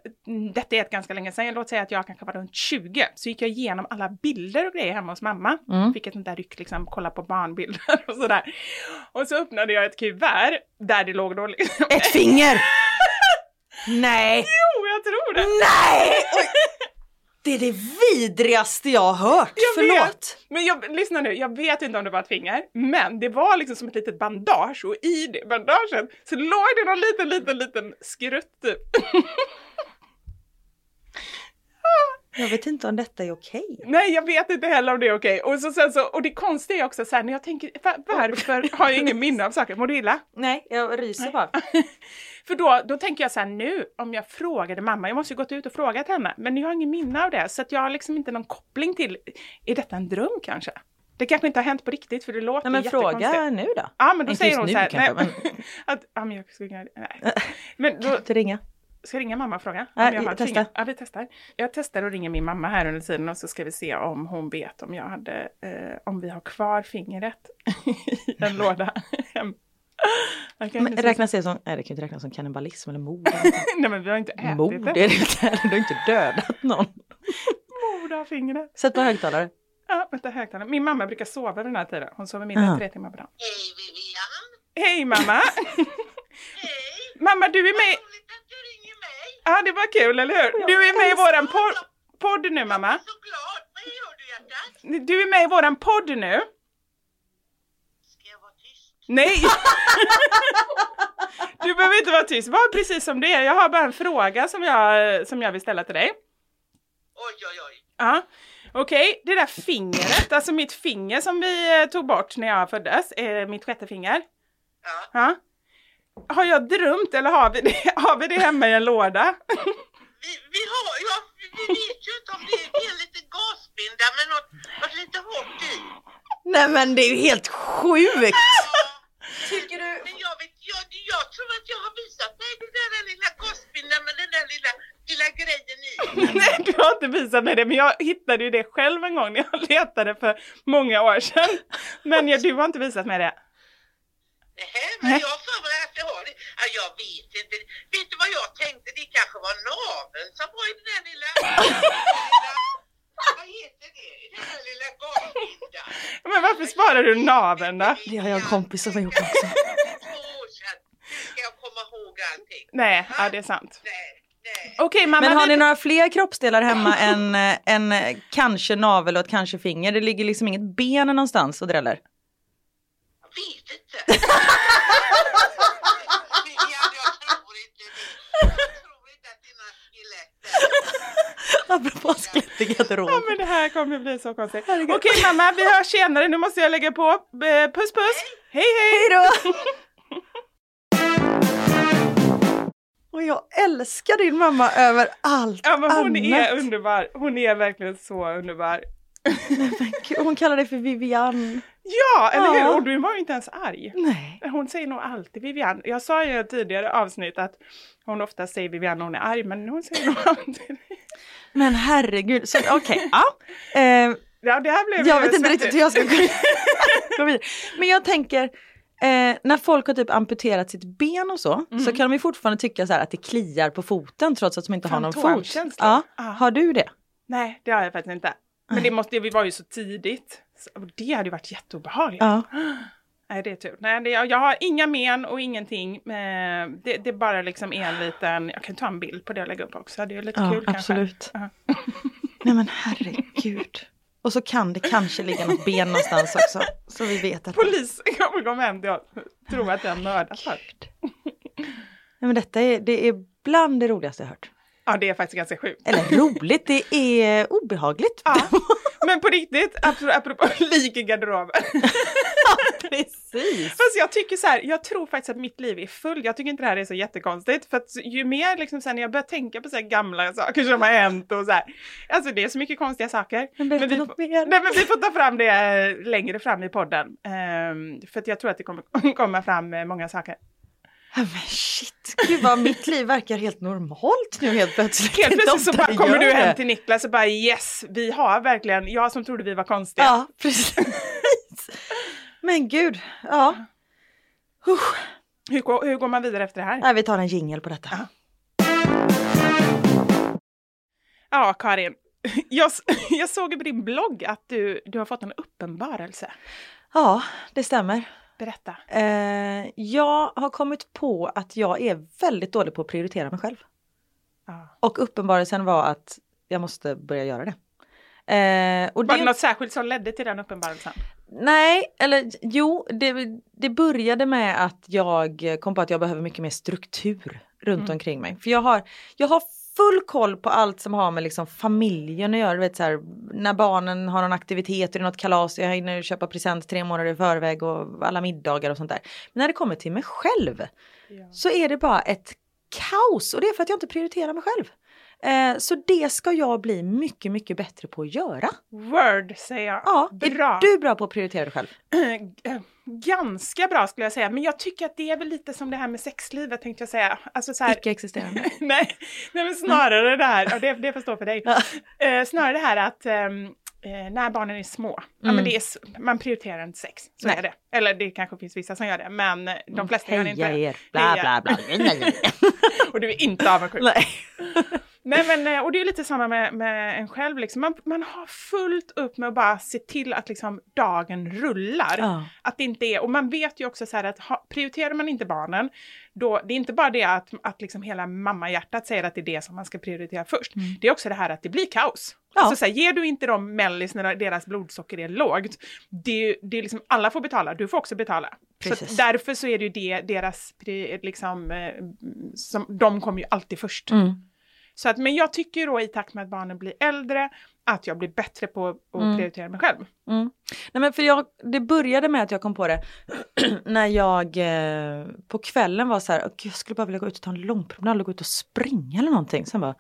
detta är ett ganska länge sedan, låt säga att jag kanske var runt 20, så gick jag igenom alla bilder och grejer hemma hos mamma. Mm. Fick ett sånt där ryck liksom, kolla på barnbilder och sådär. Och så öppnade jag ett kuvert där det låg då liksom... Ett finger! Nej! Jo, jag tror det! Nej! Oj. Det är det vidrigaste jag har hört. Jag Förlåt. Vet. Men jag, lyssna nu, jag vet inte om det var ett finger, men det var liksom som ett litet bandage och i det bandaget så låg det någon liten, liten, liten skrutt typ. Jag vet inte om detta är okej. Nej, jag vet inte heller om det är okej. Och, så, sen så, och det konstiga är också så här, när jag tänker, va- varför har jag ingen minne av saker? Mår du illa? Nej, jag ryser bara. För då, då tänker jag så här nu, om jag frågade mamma, jag måste ju gått ut och frågat henne, men jag har ingen minne av det, så att jag har liksom inte någon koppling till, är detta en dröm kanske? Det kanske inte har hänt på riktigt för det låter Nej, men fråga nu då. Ja men då Inte säger hon så här, kanske, nej, men- att, ja men jag ska ringa, nej. Men då, Kan du ringa? ska jag ringa mamma och fråga? Om jag testa. finger? Ja vi testar. Jag testar och ringer min mamma här under tiden och så ska vi se om hon vet om jag hade, eh, om vi har kvar fingret i en låda hem. Jag Men inte- räknas det som, nej det kan ju inte räknas som kannibalism eller mord. Nej men vi har inte ätit mord är det. det inte, du har inte dödat någon. Mord av fingret. Sätt på högtalare. Ja, vänta högtalaren. Min mamma brukar sova vid den här tiden. Hon sover mindre Ja. än tre timmar per dag. Hej Vivian! Hej mamma! Hej! mamma du är med... Roligt att du ringer mig! Ja det var kul eller hur? Du är med i våran podd, podd nu mamma. Så glad! Vad gör du hjärtat? Du är med i våran podd nu. Ska jag vara tyst? Nej! Du behöver inte vara tyst, var precis som det är. Jag har bara en fråga som jag, som jag vill ställa till dig. Oj, oj, oj. Ja, okej. Det där fingret, alltså mitt finger som vi eh, tog bort när jag föddes, eh, mitt sjätte finger. Ja. Ja. Har jag drömt eller har vi det, har vi det hemma i en låda? Vi, vi har, ja, vi vet ju inte om det är, det är en liten gasbinda med något, något lite hårt i. Nej men det är ju helt sjukt! Tycker du? Men jag vet, jag, jag tror att jag har visat dig den där lilla gasbindan med den där lilla, lilla grejen i. Nej, du har inte visat mig det, men jag hittade ju det själv en gång när jag letade för många år sedan. Men jag, du har inte visat mig det. Nähä, men jag har för mig att jag har det. Ja, jag vet inte. Vet du vad jag tänkte? Det kanske var naveln som var i den där lilla... lilla vad heter det? Den där lilla gasbindan. Men varför sparar du naveln då? Det har jag en kompis som har gjort också. Ska jag komma ihåg allting? Nej, ja det är sant. Nej, nej. Okej mamma, Men har ni några fler kroppsdelar hemma än, eh, än eh, kanske navel och ett kanske finger? Det ligger liksom inget ben någonstans och dräller? Jag vet inte. Vivian, jag tror inte det. Jag tror inte att det är några skelett där. Apropå skelett i Ja garderob. men det här kommer bli så konstigt. Okej mamma, vi hörs senare. Nu måste jag lägga på. Puss puss! Hej hej! Hej då! Och jag älskar din mamma över allt Ja men hon är annat. underbar. Hon är verkligen så underbar. Hon kallar dig för Vivian. Ja, eller Ja. hur? Och du var ju inte ens arg. Nej. Hon säger nog alltid Vivian. Jag sa ju i ett tidigare avsnitt att hon ofta säger Vivian när hon är arg, men hon säger nog alltid Men herregud, så okej, ja. Eh, Ja, det här blev jag vet inte riktigt hur jag ska gå- vidare. Men jag tänker, eh, när folk har typ amputerat sitt ben och så, Mm. så kan de ju fortfarande tycka så att det kliar på foten trots att de inte har någon fot. Ja. Ah. Har du det? Nej, det har jag faktiskt inte. Men det måste, vi var ju så tidigt. Så, det hade ju varit jätteobehagligt. Ja. Nej, det är tur. Nej, det, jag har inga men och ingenting. Eh, Det, det är bara liksom en liten, jag kan ta en bild på det och lägga upp också. Det är lite Ja, kul absolut. kanske. Nej men herregud. Och så kan det kanske ligga något ben någonstans också. Så vi vet att... Polisen kommer komma hem till oss och tro att jag mördat folk. Nej men detta är, det är bland det roligaste jag hört. Ja, det är faktiskt ganska sjukt. Eller roligt, det är obehagligt. Ja. Men på riktigt, apropå, apropå lik i garderoben. Precis. Fast jag tycker så här, jag tror faktiskt att mitt liv är fullt. Jag tycker inte det här är så jättekonstigt. För att ju mer liksom sen när jag börjar tänka på så här gamla saker som har hänt och så här. Alltså det är så mycket konstiga saker. Men berätta vi, får- nej, men vi får ta fram det eh, längre fram i podden. Ehm, för att jag tror att det kommer komma fram eh, många saker. Ja, Men shit, gud vad mitt liv verkar helt normalt nu helt plötsligt. Helt plötsligt så bara kommer du hem till Niklas och bara yes, vi har verkligen, jag som trodde vi var konstiga. Ja, precis. Men gud, ja. Hur, går- hur går man vidare efter det här? Nej, vi tar en jingel på detta. Ja, Karin. Jag, jag såg på din blogg att du, du har fått en uppenbarelse. Ja, det stämmer. Berätta. Eh, jag har kommit på att jag är väldigt dålig på att prioritera mig själv. Ja. Och uppenbarelsen var att jag måste börja göra det. Eh, och Var det det något särskilt som ledde till den uppenbarelsen? Nej, eller jo, det, det började med att jag kom på att jag behöver mycket mer struktur runt Mm. omkring mig. För jag har, jag har full koll på allt som har med liksom familjen att göra. Du vet, så här, när barnen har någon aktivitet eller något kalas, jag hinner köpa present tre månader i förväg och alla middagar och sånt där. Men när det kommer till mig själv så är det bara ett kaos och det är för att jag inte prioriterar mig själv. Eh, så det ska jag bli mycket, mycket bättre på att göra. Word säger jag. Ja, bra. är du bra på att prioritera dig själv? Ganska bra skulle jag säga, men jag tycker att det är väl lite som det här med sexlivet tänkte jag säga. Alltså så här, Icke-existerande. nej, nej, men snarare det här, ja, det, det får stå för dig. Eh, snarare det här att ehm, eh, när barnen är små, ja, men det är, man prioriterar inte sex, så Nej. är det. Eller det kanske finns vissa som gör det, men eh, de flesta gör inte Heja er, bla bla bla. Och du är inte avundsjuk. Nej. Men eh, och det är lite samma med, med en själv liksom. Man, man har fullt upp med att bara se till att liksom dagen rullar. Ja. Att det inte är, och man vet ju också så här att ha, prioriterar man inte barnen, då, det är inte bara det att, att liksom hela mammahjärtat säger att det är det som man ska prioritera först. Det är också det här att det blir kaos. Mm. Ja. Alltså så här, ger du inte dem mellis när deras blodsocker är lågt, det, det är liksom, alla får betala, du får också betala. Så Precis. därför så är det ju det, deras, liksom, eh, som, de kommer ju alltid först. Mm. Så att, men jag tycker då i takt med att barnen blir äldre att jag blir bättre på att Mm. prioritera mig själv. Mm. Nej men för jag, det började med att jag kom på det när jag eh, på kvällen var så här, "Åh, gud, jag skulle bara vilja gå ut och ta en långpromenad gå ut och springa eller någonting. Sen bara,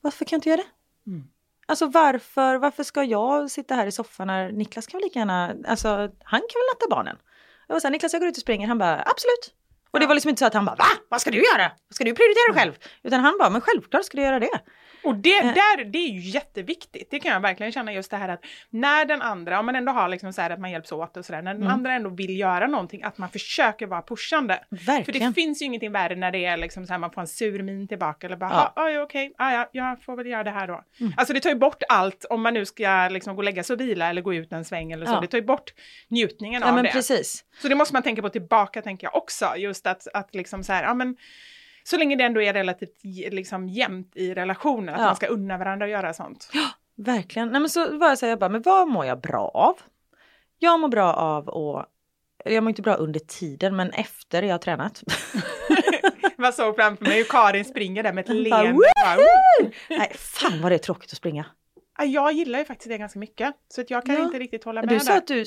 varför kan jag inte göra det? Mm. Alltså varför, varför ska jag sitta här i soffan när Niklas kan väl lika gärna, alltså han kan väl natta barnen? Jag var så här, Niklas jag går ut och springer, han bara absolut. Och det var liksom inte så att han bara va? Vad ska du göra? Vad ska du prioritera själv? Utan han bara men självklart ska du göra det. Och det, Eh. där, det är ju jätteviktigt, det kan jag verkligen känna just det här att när den andra, om man ändå har liksom så här att man hjälps åt och sådär, när den Mm. andra ändå vill göra någonting, att man försöker vara pushande. För det Verkligen. finns ju ingenting värre när det är liksom så här, man får en sur min tillbaka eller bara, Ja. ja okej, ja, ja, jag får väl göra det här då. Mm. Alltså det tar ju bort allt, om man nu ska liksom gå och lägga sig och vila eller gå ut en sväng eller så, Ja. det tar ju bort njutningen Ja av men det. precis. Så det måste man tänka på tillbaka, tänker jag också. Just att, att liksom så här, ja men så länge det ändå är relativt liksom jämnt i relationen, att Ja. man ska unna varandra att göra sånt. Verkligen. Nej, men så var jag så här, jag bara, men vad mår jag bra av? Jag mår bra av att, jag mår inte bra under tiden men efter jag har tränat. Jag såg framför mig hur Karin springer där med ett leende. Nej, fan vad det är tråkigt att springa. Ja, Jag gillar ju faktiskt det ganska mycket, så att jag kan Ja. inte riktigt hålla med Du sa där. att du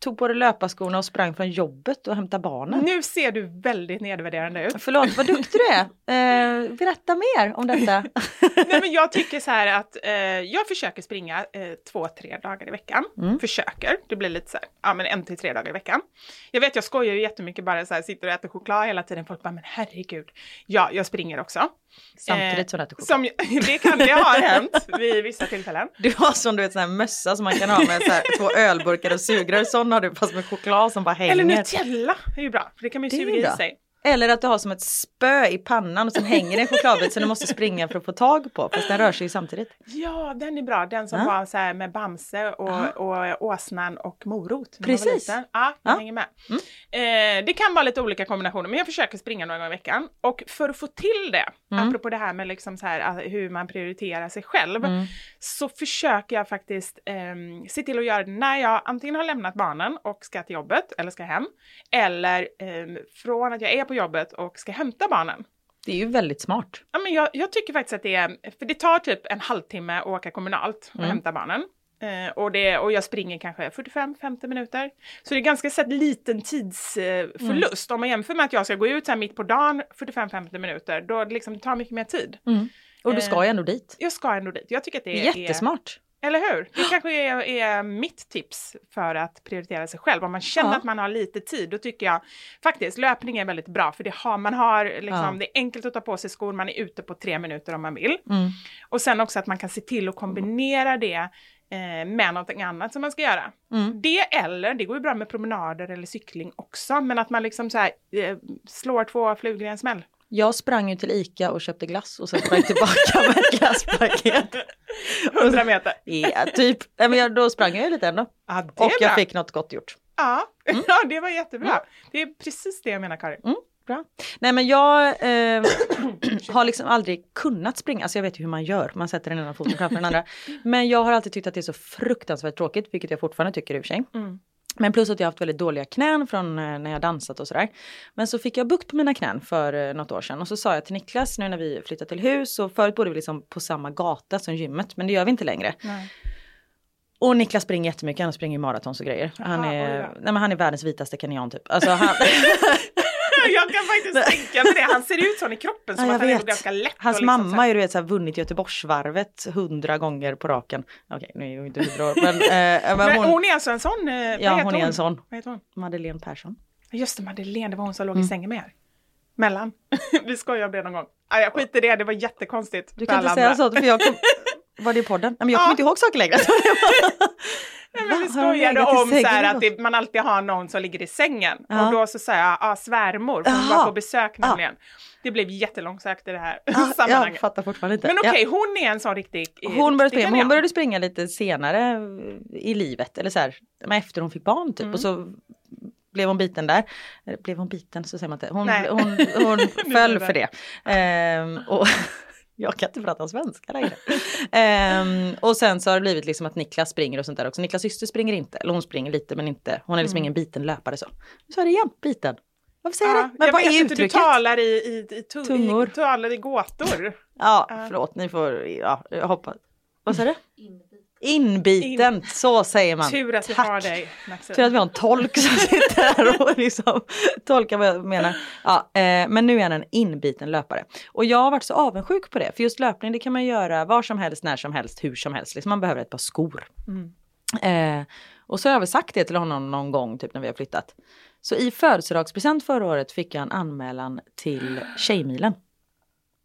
tog på dig löparskorna och sprang från jobbet och hämtade barnen. Nu ser du väldigt nedvärderande ut. Förlåt, vad duktig du är. Eh, berätta mer om detta. Nej, men jag tycker så här att eh, jag försöker springa eh, två, tre dagar i veckan. Mm. Försöker, det blir lite så här, ja men en till tre dagar i veckan. Jag vet, jag skojar ju jättemycket bara så här, sitter och äter choklad hela tiden. Folk bara, men herregud. Ja, jag springer också. Samtidigt som du äter choklad. Som, det, kan, det har hänt vid vissa tillfällen. Du har sån du vet, sån här mössa som man kan ha med så här, två ölburkar och sugrör. Sån har du fast med choklad som bara hänger. Eller Nutella är ju bra, för det kan man ju suga i sig. Eller att du har som ett spö i pannan och sen hänger det en chokladbit som du måste springa för att få tag på. Fast den rör sig ju samtidigt. Ja, den är bra. Den som Ja. var så med Bamse och, Ja. och åsnan och morot. Precis. Ja, jag Ja. Mm. hänger med. Eh, det kan vara lite olika kombinationer, men jag försöker springa några gånger i veckan. Och för att få till det, Mm. apropå det här med liksom så här, ah, hur man prioriterar sig själv, Mm. så försöker jag faktiskt ehm, se till att göra det när jag antingen har lämnat barnen och ska till jobbet eller ska hem, eller ehm, från att jag är på jobbet och ska hämta barnen. Det är ju väldigt smart. Ja, men jag, jag tycker faktiskt att det är, för det tar typ en halvtimme att åka kommunalt och Mm. hämta barnen. Eh, och, det, och jag springer kanske 45-50 minuter. Så det är ganska här, liten tidsförlust. Om man jämför med att jag ska gå ut så mitt på dagen 45-50 minuter, då liksom, det tar mycket mer tid. Och du ska ju ändå dit. Jag ska ändå dit. Jag tycker att det är... Jättesmart. Eller hur? Det kanske är, är mitt tips för att prioritera sig själv. Om man känner Ja. att man har lite tid, då tycker jag faktiskt löpning är väldigt bra. För det har, man har liksom, Ja. det är enkelt att ta på sig skor, man är ute på tre minuter om man vill. Mm. Och sen också att man kan se till att kombinera det eh, med någonting annat som man ska göra. Mm. Det eller, det går ju bra med promenader eller cykling också, men att man liksom så här, eh, slår två flugor i en smäll. Jag sprang ju till Ica och köpte glass och sen sprang tillbaka med ett glasspaket. 100 meter. Ja, typ. Men jag, då sprang jag ju lite ändå. Ja, Och jag bra. fick något gott gjort. Ja, ja det var jättebra. Det är precis det jag menar Karin. Mm, bra. Nej men jag eh, har liksom aldrig kunnat springa, alltså jag vet ju hur man gör, man sätter den ena foten framför den andra. Men jag har alltid tyckt att det är så fruktansvärt tråkigt, vilket jag fortfarande tycker i och för sig. Men plus att jag haft väldigt dåliga knän från eh, när jag dansat och sådär. Men så fick jag bukt på mina knän för eh, något år sedan och så sa jag till Niklas nu när vi flyttade till hus och förut bodde vi liksom på samma gata som gymmet men det gör vi inte längre. Nej. Och Niklas springer jättemycket, han springer ju maratons och grejer. Han är, nej, men han är världens vitaste kenyan typ. Alltså han, Jag kan faktiskt tänka mig det. Han ser ut så i kroppen som Ja, att han är vet. ganska lätt. Hans liksom mamma har ju vet, så här, vunnit Göteborgsvarvet hundra gånger på raken. Okej, nu är hon inte hundra år, men, eh, men Men hon, hon är alltså en sån? Eh, ja, heter hon är en sån. Vad heter hon? Madeleine Persson. Just det, Madeleine, det var hon som låg Mm. i sängen med er. Mellan. Vi skojar om det någon gång. Ah, jag skiter i det, det var jättekonstigt. Du kan inte säga andra. så, för jag kom, var det i podden? Men jag kommer Ja. inte ihåg saker längre. Nej, men vi skojade om så här att det, man alltid har någon som ligger i sängen. Ja. Och då så säger jag, ah, svärmor, för hon var på besök Ja. nämligen. Det blev jättelångsökt i det här Ja, jag sammanhanget. fattar fortfarande inte. Men Ja. okej, hon är en sån riktig... eh, Hon började, springa, hon började springa lite senare i livet, eller så här, efter hon fick barn typ. Mm. Och så blev hon biten där. Blev hon biten så säger man inte. Hon, hon, hon Nu föll för det. Ehm, och jag kan inte prata svenska längre. Ehm, och sen så har det blivit liksom att Niklas springer och sånt där också. Niklas syster springer inte, eller hon springer lite men inte. Hon är liksom ingen biten löpare så. Nu sa jag det igen, biten. Varför säger jag Ja, det? Men jag vad vet är inte, uttrycket? du talar i, i, i, tu- Tungor. i, talar i gåtor. Ja, Ja. förlåt, ni får, ja, jag hoppas. Vad sa du? Inbiten, så säger man. Tur att vi Tack. har dig, Maxine. Tur att vi har en tolk som sitter här och liksom tolkar vad jag menar. Ja, eh, men nu är han en inbiten löpare. Och jag har varit så avundsjuk på det. För just löpning det kan man göra var som helst, när som helst, hur som helst. Liksom man behöver ett par skor. Eh, och så har jag väl sagt det till honom någon gång typ när vi har flyttat. Så i födelsedagspresent förra året fick jag en anmälan till Tjejmilen.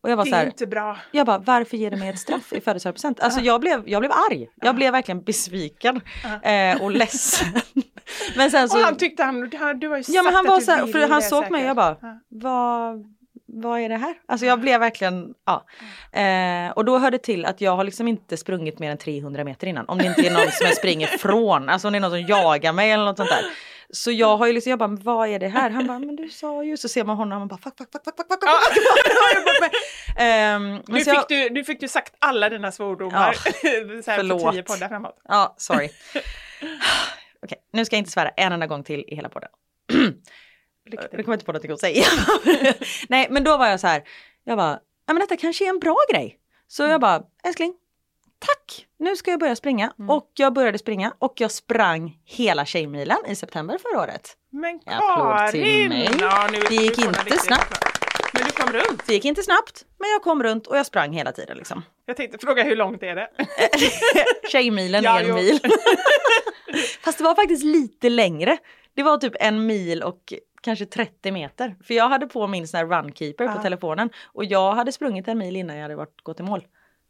Och jag var det så är här, inte bra. jag bara, varför ger du mig ett straff i födelsedagspresent? Alltså jag blev, jag blev arg. Jag blev verkligen besviken eh, och ledsen. Men sen så... och han tyckte han, du har ju ja men sagt han att var du så här, för han såg säkert. mig och jag bara, vad, vad är det här? Alltså jag blev verkligen, ja. Eh, och då hörde till att jag har liksom inte sprungit mer än 300 meter innan. Om det inte är någon som jag springer från, alltså om det är någon som jagar mig eller något sånt där. Så jag har ju liksom, jag bara, vad är det här? Han bara, men du sa ju, så ser man honom och man bara, fuck, fuck, fuck, fuck, fuck, fuck, fuck. um, nu, fick jag, du, nu fick du sagt alla dina svordomar. Ja, så här förlåt. För tio poddar framåt. Ja, sorry. Okej, nu ska jag inte svära en enda gång till i hela podden. Nu kommer jag inte på någonting att säga. Nej, men då var jag så här, jag bara, ja men detta kanske är en bra grej. Så jag bara, älskling, tack, nu ska jag börja springa. Och jag började springa och jag sprang hela Tjejmilen i september förra året. Men Karin! Ja, Det gick inte snabbt. Men du kom runt. Det gick inte snabbt, men jag kom runt och jag sprang hela tiden liksom. Jag tänkte fråga hur långt är det? Tjejmilen Ja, är en jo. mil. Fast det var faktiskt lite längre. Det var typ en mil och kanske 30 meter. För jag hade på min sån här runkeeper på Ja. telefonen. Och jag hade sprungit en mil innan jag hade varit, gått i mål.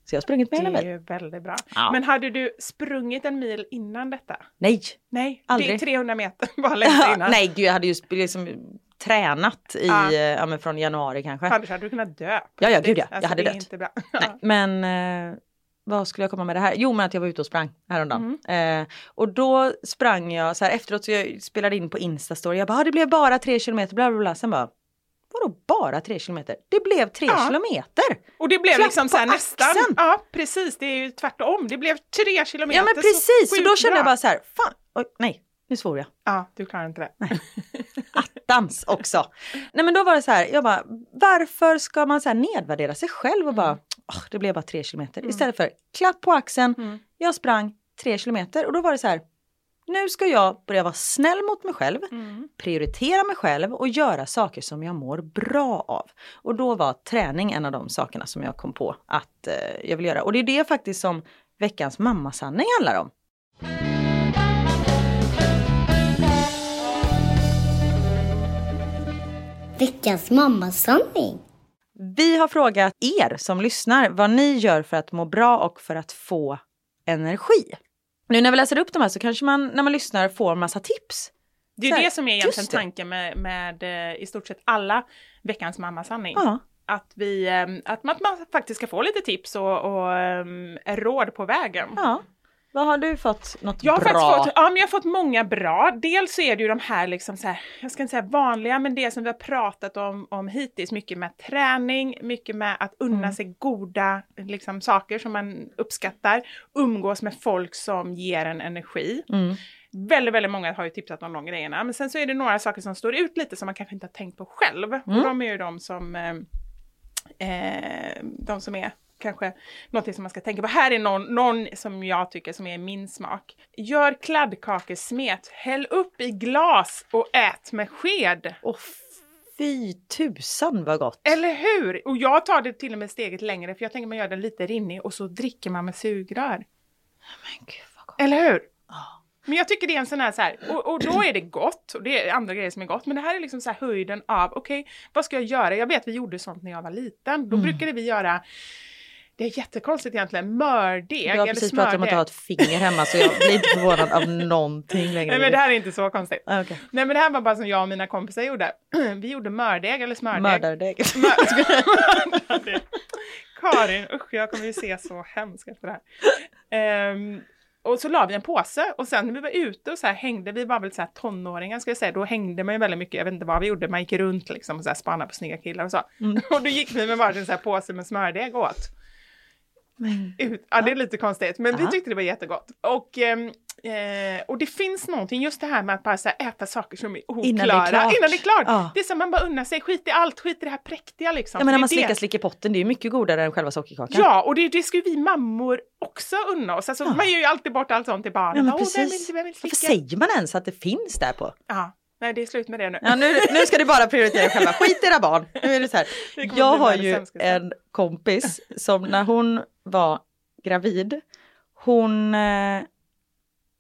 Så jag har sprungit Det mer än en är mil. ju väldigt bra. Ja. Men hade du sprungit en mil innan detta? Nej! Nej, Aldrig. det är 300 meter bara längre innan. Nej, gud, jag hade ju liksom tränat i, Ja. eh, ja, men från januari kanske. Annars hade du kunnat dö. Ja, ja, gud ja. Jag Alltså, hade det är dött. inte bra. Nej, men eh, vad skulle jag komma med det här? Jo men att jag var ute och sprang häromdagen. Eh, och då sprang jag så här efteråt så jag spelade in på Instastory. Jag bara ah, det blev bara tre kilometer bla bla bla. Sen bara vadå bara tre kilometer? Det blev tre Ja. kilometer! Och det blev Klapp liksom så här nästan. axeln. Ja, precis. Det är ju tvärtom. Det blev tre kilometer. Ja men precis! Så, sjukt då kände jag bara så här, fan, oj, nej, nu svor jag. Ja, du klarar inte det. Attans också. Nej men då var det så här, jag bara, varför ska man så här nedvärdera sig själv och bara, "Åh, det blev bara tre kilometer. Istället för klapp på axeln, jag sprang tre kilometer och då var det så här, nu ska jag börja vara snäll mot mig själv, prioritera mig själv och göra saker som jag mår bra av. Och då var träning en av de sakerna som jag kom på att eh, jag vill göra. Och det är det faktiskt som veckans mammasanning handlar om. Veckans mammasanning. Vi har frågat er som lyssnar vad ni gör för att må bra och för att få energi. Nu när vi läser upp de här så kanske man när man lyssnar får massa tips. Det är ju det som är egentligen tanken med, med eh, i stort sett alla veckans mammasanning. Ja. Att, vi, eh, att, man, att man faktiskt ska få lite tips och, och um, råd på vägen. ja. Vad har du fått något Jag har bra? fått, ja, men jag har fått många bra. Dels så är det ju de här, liksom så här, jag ska inte säga vanliga, men det som vi har pratat om, om hittills. Mycket med träning, mycket med att unna Mm. sig goda liksom, saker som man uppskattar. Umgås med folk som ger en energi. Mm. Väldigt, väldigt många har ju tipsat om de grejerna. Men sen så är det några saker som står ut lite som man kanske inte har tänkt på själv. Mm. Och de är ju de som, eh, eh, de som är kanske något som man ska tänka på. Här är någon, någon som jag tycker som är min smak. Gör kladdkakesmet, häll upp i glas och ät med sked. Åh fy tusan vad gott. Eller hur? Och jag tar det till och med steget längre för jag tänker man gör den lite rinnig och så dricker man med sugrör. Men gud vad gott. Eller hur? Men jag tycker det är en sån här så här, och, och då är det gott, och det är andra grejer som är gott, men det här är liksom så här höjden av, okej, vad ska jag göra? Jag vet vi gjorde sånt när jag var liten, då brukade vi göra, det är jättekonstigt egentligen, mördeg Du har eller precis pratat om att smördeg. har ett finger hemma så jag blir inte förvånad av någonting längre. Nej men det här är inte så konstigt. Ah, okej. Nej men det här var bara som jag och mina kompisar gjorde. Vi gjorde mördeg eller smördeg. Mördardeg. Mördardeg. Karin, usch jag kommer ju se så hemskt efter det här. Ehm, och så la vi en påse och sen när vi var ute och så här hängde, vi var väl så här tonåringar ska jag säga, då hängde man ju väldigt mycket, jag vet inte vad vi gjorde, man gick runt liksom och så här spanade på snygga killar och så. Och då gick vi med varsin så här påse med smördeg och åt. Ut, ja, det är lite konstigt, men vi Ja. tyckte det var jättegott. Och, ehm, eh, och det finns någonting, just det här med att bara så här, äta saker som är oklara Innan det är klart. Innan det är klart. Ja. Det är som man bara unnar sig, skit i allt, skit i det här präktiga liksom. Ja men när man slickar slick i potten det är ju mycket godare än själva sockerkakan. Ja, och det, det ska ju vi mammor också unna oss. Alltså, Ja. Man ger ju alltid bort allt sånt till barnen. Ja, men Åh, vem vill, vem vill Varför säger man ens att det finns där på? Ja, nej det är slut med det nu. Ja, nu, nu ska ni bara prioritera själva, skit i era barn. Nu är det så här. Jag har ju en kompis som när hon var gravid, hon eh,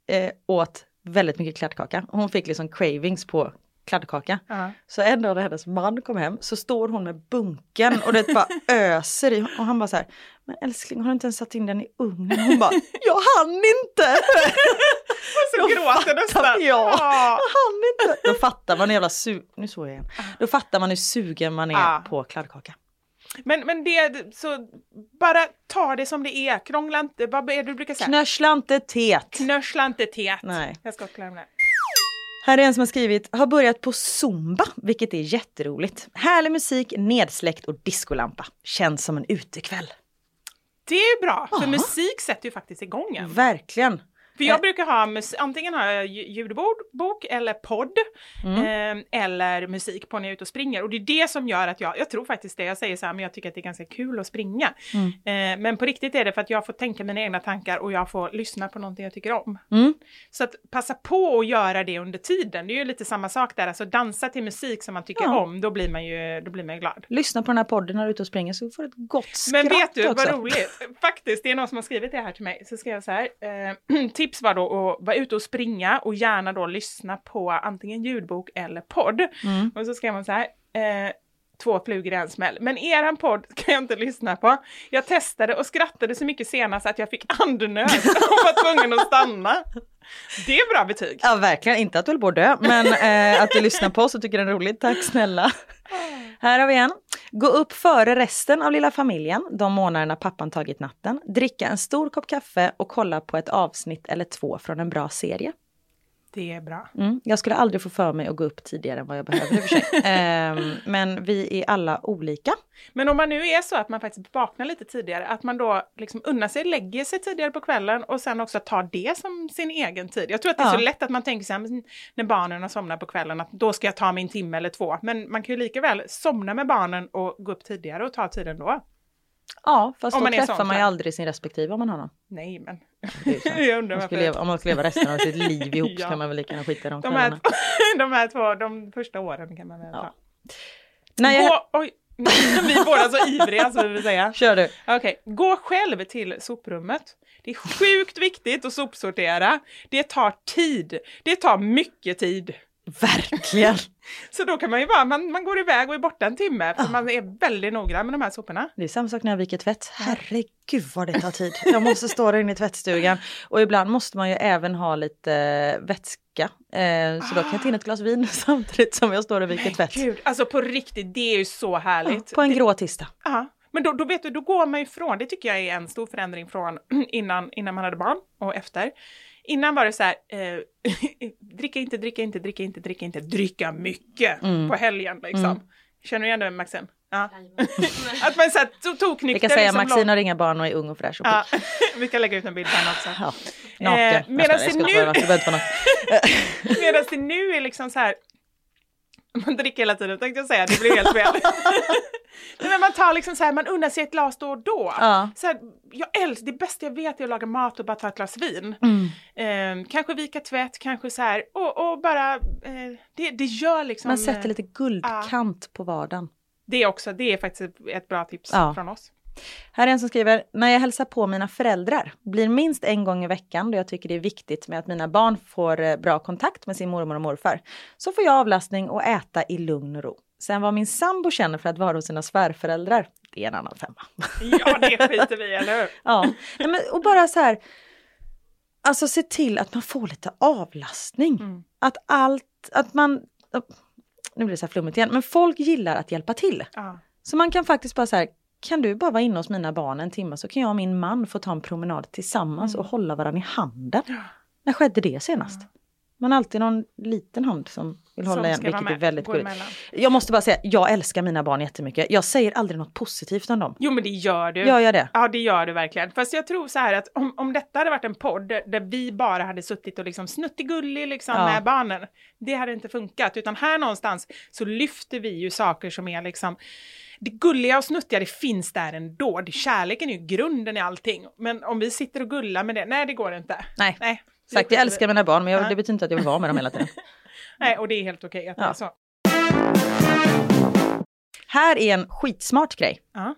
eh, åt väldigt mycket kladdkaka. Hon fick liksom cravings på kladdkaka. Ja. Så en dag när hennes man kom hem så står hon med bunken och det bara öser i och han bara så här, men älskling har du inte ens satt in den i ugnen? Hon bara, jag hann inte! Och så Då gråter fattar- nästan. Ja, Ja. jag inte! Då fattar man hur jävla su- nu såg jag igen. Då fattar man hur sugen man är Ja. på kladdkaka. Men, men det, så bara ta det som det är. Krångla inte, vad är det du brukar säga? Knörsla inte teet. Knörsla inte teet. Nej. Jag ska klara det. Här är en som har skrivit, har börjat på zumba, vilket är jätteroligt. Härlig musik, nedsläckt och discolampa. Känns som en utekväll. Det är bra, för Ja. musik sätter ju faktiskt igång en. Verkligen. För jag Eh. brukar ha, antingen har jag lj- ljudbok bok eller podd Mm. eh, eller musik på när jag är ute och springer. Och det är det som gör att jag, jag tror faktiskt det, jag säger så här, men jag tycker att det är ganska kul att springa. Mm. Eh, men på riktigt är det för att jag får tänka mina egna tankar och jag får lyssna på någonting jag tycker om. Mm. Så att passa på att göra det under tiden, det är ju lite samma sak där, alltså dansa till musik som man tycker Ja. om, då blir man ju, då blir man ju glad. Lyssna på den här podden när du är ute och springer så får du ett gott skratt Men vet du också. vad roligt? Faktiskt, det är någon som har skrivit det här till mig. Så skrev jag så här. Eh, tips var då att vara ute och springa och gärna då lyssna på antingen ljudbok eller podd. Mm. Och så skrev man så här. Eh, två flugor i en smäll. Men eran podd kan jag inte lyssna på. Jag testade och skrattade så mycket senast att jag fick andnöd och var tvungen att stanna. Det är bra betyg. Ja verkligen, inte att du höll på att dö, men eh, att du lyssnar på oss och tycker den är rolig. Tack snälla. Här har vi en. Gå upp före resten av lilla familjen de månaderna pappan tagit natten. Dricka en stor kopp kaffe och kolla på ett avsnitt eller två från en bra serie. Det är bra. Mm. Jag skulle aldrig få för mig att gå upp tidigare än vad jag behöver i och för sig. Ehm, men vi är alla olika. Men om man nu är så att man faktiskt vaknar lite tidigare, att man då liksom unnar sig, lägger sig tidigare på kvällen och sen också tar det som sin egen tid. Jag tror att det är Ja. så lätt att man tänker så här, när barnen har somnat på kvällen, att då ska jag ta min timme eller två. Men man kan ju lika väl somna med barnen och gå upp tidigare och ta tiden då. Ja, fast Om då man träffar sån man ju klar. aldrig sin respektive om man har någon. Nej, men så. jag undrar Om man, ska varför. leva, om man ska leva resten av sitt liv ihop så Ja. kan man väl lika gärna skita i de De här, de här två, de första åren kan man väl ta. Ja. Nej, jag... Gå, oj, vi är båda så ivriga så vi vill säga. Kör du. Okej, gå själv till soprummet. Det är sjukt viktigt att sopsortera. Det tar tid. Det tar mycket tid. Verkligen. Så då kan man ju bara, man, man går iväg och är borta en timme för man är väldigt noggrann med de här soporna. Det är samma sak när jag viker tvätt. Herregud vad det tar tid. Jag måste stå där inne i tvättstugan. Och ibland måste man ju även ha lite eh, vätska. Eh, så då kan jag ta in ett glas vin samtidigt som jag står och viker tvätt. Gud, alltså på riktigt, det är ju så härligt. På en Det- grå tisdag. Ja, men då, då vet du, då går man ju ifrån, det tycker jag är en stor förändring från innan, innan man hade barn och efter. Innan var det så här, eh, dricka inte, dricka inte, dricka inte, dricka inte, dricka mycket Mm. på helgen liksom. Mm. Känner du igen det Maxen? Ja. att man är så här to- toknykter. Vi kan säga liksom Maxine har inga barn och är ung och fräsch och Ja, vi kan lägga ut en bild på henne också. Ja, naken. Eh, medan Jag det skojar, nu-. Medan det nu är liksom så här, man dricker hela tiden tänkte jag säga, det blir helt fel. Nej, men man tar liksom så här, man unnar sig ett glas då och då. Ja. Så här, jag älskar, det bästa jag vet är att laga mat och bara ta ett glas vin. Mm. Eh, kanske vika tvätt, kanske så här, och, och bara, eh, det, det gör liksom... Man sätter eh, lite guldkant på vardagen. Det är också, det är faktiskt ett, ett bra tips Ja. från oss. Här är en som skriver, när jag hälsar på mina föräldrar blir minst en gång i veckan då jag tycker det är viktigt med att mina barn får eh, bra kontakt med sin mormor och morfar. Så får jag avlastning och äta i lugn och ro. Sen vad min sambo känner för att vara hos sina svärföräldrar, det är en annan femma. Ja, det skiter vi i, eller hur? Ja, men, och bara så här, alltså se till att man får lite avlastning. Mm. Att allt, att man, nu blir det så här flummigt igen, men folk gillar att hjälpa till. Ja. Så man kan faktiskt bara så här, kan du bara vara inne hos mina barn en timme så kan jag och min man få ta en promenad tillsammans och hålla varandra i handen. När skedde det senast? Man har alltid någon liten hand som vill hålla Som igen, vilket är väldigt gulligt. Jag måste bara säga, jag älskar mina barn jättemycket. Jag säger aldrig något positivt om dem. Jo men det gör du. Gör jag det? Ja det gör du verkligen. Fast jag tror så här att om, om detta hade varit en podd där, där vi bara hade suttit och liksom snuttigullig liksom Ja. med barnen. Det hade inte funkat. Utan här någonstans så lyfter vi ju saker som är liksom det gulliga och snuttiga det finns där ändå. Det, kärleken är ju grunden i allting. Men om vi sitter och gullar med det, nej det går inte. Nej, Nej, det sagt jag älskar mina barn men jag, Ja. det betyder inte att jag vill vara med dem hela tiden. Nej, och det är helt okej att det Ja. är så. Här är en skitsmart grej. Ja.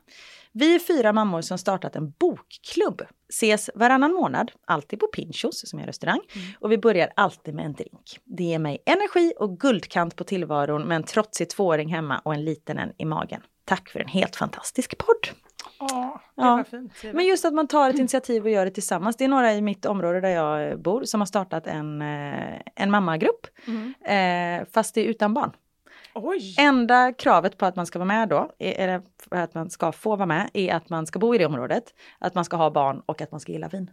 Vi är fyra mammor som startat en bokklubb. Ses varannan månad, alltid på Pinchos som är restaurang. Och vi börjar alltid med en drink. Det ger mig energi och guldkant på tillvaron med en trotsig tvååring hemma och en liten en i magen. Tack för en helt fantastisk podd. Åh, Ja. fint. Men just att man tar ett initiativ och gör det tillsammans. Det är några i mitt område där jag bor som har startat en, eh, en mammagrupp. Eh, fast det är utan barn. Oj! Enda kravet på att man ska vara med då, eller att man ska få vara med, är att man ska bo i det området, att man ska ha barn och att man ska gilla vin.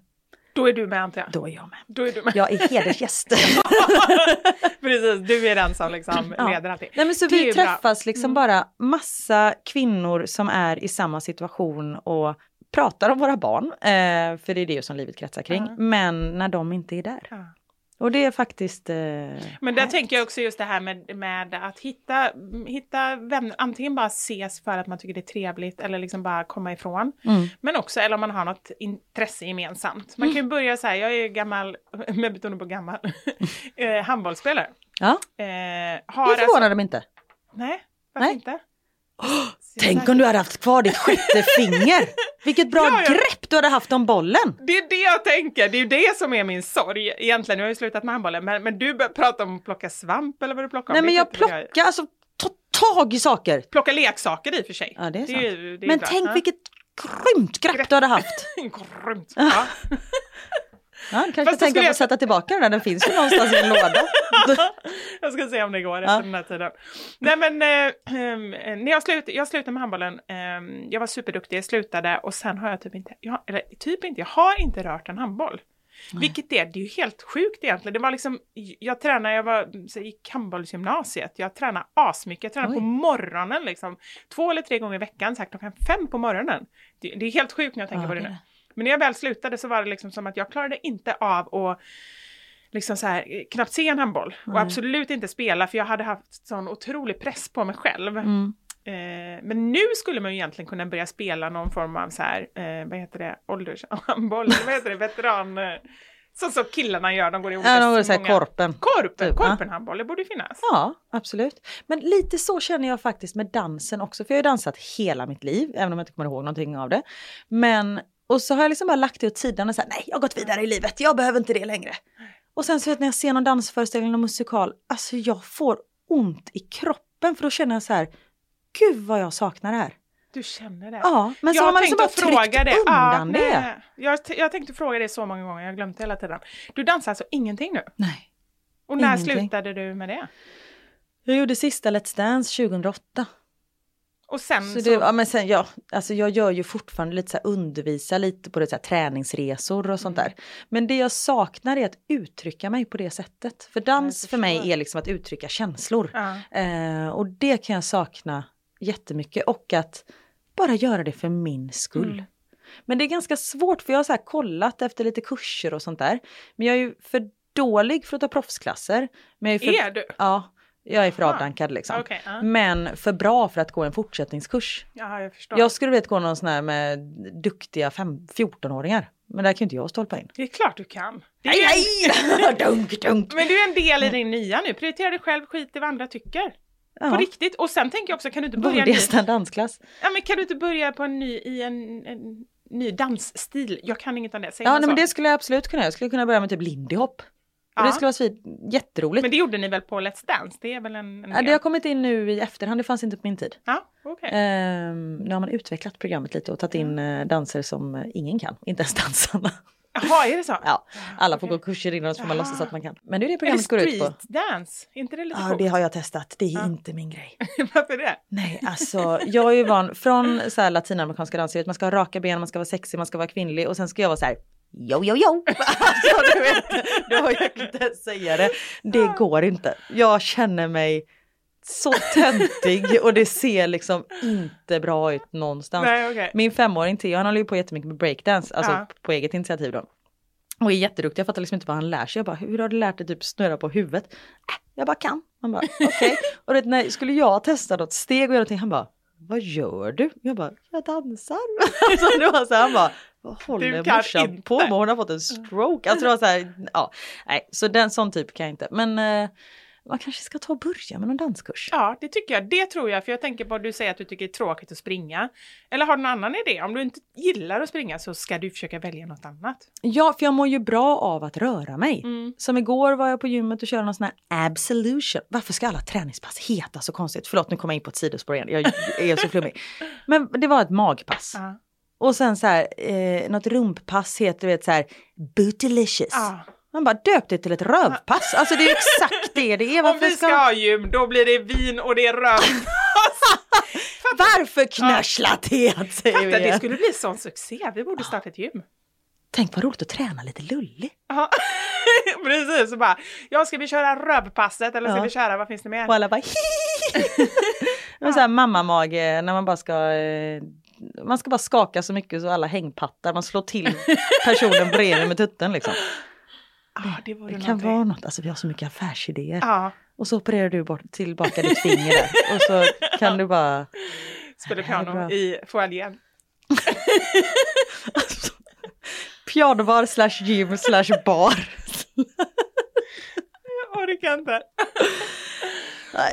Då är du med antar jag. Då är jag med. Då är du med. Jag är hedersgäst. Precis, du är den som liksom Ja. leder allting. Nej, men så Det vi ju bra. träffas liksom Mm. bara massa kvinnor som är i samma situation och pratar om våra barn, eh, för det är det som livet kretsar kring, Ja. men när de inte är där. Ja. Och det är faktiskt... Eh, Men där tänker jag också just det här med, med att hitta, hitta vänner, antingen bara ses för att man tycker det är trevligt eller liksom bara komma ifrån. Mm. Men också, eller om man har något intresse gemensamt. Man kan ju börja så här, jag är gammal, med betoning på gammal, eh, handbollsspelare. Ja, Eh, har det förvånar mig inte. Nej, varför Nej. inte? Tänk om du hade haft kvar ditt sjätte finger! Vilket bra Ja, ja. grepp du hade haft om bollen! Det är det jag tänker, det är ju det som är min sorg egentligen. Nu har jag ju slutat med handbollen, men, men du börjar prata om att plocka svamp eller vad du plockar. Nej men Det är jag plockar, alltså ta tag i saker! Plocka leksaker i och för sig. Ja det är sant. ju- det är men bra. tänk vilket grymt grepp du hade haft! Grymt. Ja. Ja, kanske Fast tänka på jag- att sätta tillbaka den, den finns ju någonstans i en låda. jag ska se om det går Ja. efter den här tiden. Nej men, eh, ehm, när jag, slut, jag slutade med handbollen, ehm, jag var superduktig, jag slutade och sen har jag typ inte, jag, eller typ inte, jag har inte rört en handboll. Vilket är, det är ju helt sjukt egentligen. Det var liksom, jag tränade, jag var, så gick handbollsgymnasiet, jag tränade asmycket, jag tränade Oj. på morgonen liksom. Två eller tre gånger i veckan, så här, klockan fem på morgonen. Det, det är helt sjukt när jag tänker Ja, på det det nu. Men när jag väl slutade så var det liksom som att jag klarade inte av att liksom så här, knappt se en handboll och absolut inte spela för jag hade haft sån otrolig press på mig själv. Mm. Eh, men nu skulle man ju egentligen kunna börja spela någon form av så här, eh, vad heter det, åldershandboll, vad heter det, veteran, eh, så som killarna gör, de går i olika Ja, de går så här många- korpen. Korpen, Typ, korpenhandboll, det borde finnas. Ja, absolut. Men lite så känner jag faktiskt med dansen också, för jag har dansat hela mitt liv, även om jag inte kommer ihåg någonting av det. Men, och så har jag liksom bara lagt det åt sidan och sagt, nej, jag har gått vidare i livet, jag behöver inte det längre. Och sen så vet, när jag ser någon dansföreställning och musikal, alltså jag får ont i kroppen för då känner jag så här, gud vad jag saknar det här. Du känner det? Ja, men så jag har man liksom bara att tryckt undan det. nej. Jag, jag tänkte fråga det så många gånger, jag det hela tiden. Du dansar alltså ingenting nu? Nej. Och när ingenting. slutade du med det? Jag gjorde sista Let's Dance 2008. Och sen Så så... det, ja, men sen, ja, alltså jag gör ju fortfarande lite så här, undervisa lite på det, så här, träningsresor och sånt där. Men det jag saknar är att uttrycka mig på det sättet. För dans för mig är liksom att uttrycka känslor. Ja. Eh, och det kan jag sakna jättemycket och att bara göra det för min skull. Mm. Men det är ganska svårt för jag har så kollat efter lite kurser och sånt där. Men jag är ju för dålig för att ta proffsklasser. Men jag är, för, Är du? Ja, jag är för Aha. avdankad liksom. Okej, ja. Men för bra för att gå en fortsättningskurs. Ja, jag förstår. Jag skulle vilja gå någon sån här med duktiga fem- 14-åringar. Men där kan ju inte jag stolpa in. Det är klart du kan. Ju en... dunk, dunk. Men du är en del i din nya nu. Prioritera dig själv, skit i vad andra tycker. På Ja. riktigt. Och sen tänker jag också, kan du inte börja, Borde ny... jag stanna dansklass? ja, men kan du inte börja på en ny, i en, en ny dansstil? Jag kan inget om det. Säger Ja, nej, men det skulle jag absolut kunna. Jag skulle kunna börja med typ lindy hop. Ja. det skulle vara svin, jätteroligt. Men det gjorde ni väl på Let's Dance? Det är väl en, en Ja, det har kommit in nu i efterhand, det fanns inte på min tid. Ja, okej. Ehm, nu har man utvecklat programmet lite och tagit in eh, danser som eh, ingen kan, inte ens dansarna. Jaha, är det så? Ja, alla får okej. gå kurser innan så får man låtsas att man kan. Men det är det Är det programmet går ut på. dance? Inte det lite Ja, coolt? det har jag testat. Det är Ja. inte min grej. Varför det? Nej, alltså jag är ju van från så här latinamerikanska danser, man ska ha raka ben, man ska vara sexig, man ska vara kvinnlig och sen ska jag vara så här Jo, jo, jo! Alltså, du vet, har jag inte ens säga det. Det går inte. Jag känner mig så töntig och det ser liksom inte bra ut någonstans. Nej, okej. Min femåring Theo, han håller ju på jättemycket med breakdance, alltså Ja. på eget initiativ då. Och är jätteduktig, jag fattar liksom inte vad han lär sig. Jag bara, hur har du lärt dig typ snurra på huvudet? Äh, jag bara kan. Han bara, okej. och det, när, skulle jag testa något steg och göra någonting, han bara, vad gör du? Jag bara, jag dansar. alltså det var så här, han bara, vad håller morsan inte. på med? Hon har fått en stroke. Alltså det var så här, ja, nej, så den sån typ kan jag inte. Men eh, man kanske ska ta och börja med någon danskurs. Ja, det tycker jag. Det tror jag, för jag tänker på att du säger att du tycker det är tråkigt att springa. Eller har du någon annan idé? Om du inte gillar att springa så ska du försöka välja något annat. Ja, för jag mår ju bra av att röra mig. Mm. Som igår var jag på gymmet och körde någon sån här absolution. Varför ska alla träningspass heta så konstigt? Förlåt, nu kommer jag in på ett sidospår igen. Jag är så flummig. Men det var ett magpass. Ja. Och sen så här, eh, något rumppass heter du vet så här, bootylicious. Ja. Man bara döpt det till ett rövpass. Alltså det är exakt det det är. Om Varför vi ska ha gym, då blir det vin och det är röv. Varför knörsla teet säger vi det skulle bli sån succé. Vi borde starta ett gym. Tänk vad roligt att träna lite lullig. Ja. Precis, så bara, ja ska vi köra rövpasset eller ska Ja. vi köra, vad finns det mer? Och alla bara Men så här mammamage när man bara ska eh, man ska bara skaka så mycket så alla hängpattar, man slår till personen bredvid med tutten liksom. Ja, det vore Det kan vara något, alltså vi har så mycket affärsidéer. Ja, Och så opererar du bort tillbaka ditt finger där. Och så kan du bara... spela Det piano i foajén. Pianobar slash gym slash bar. Jag orkar inte.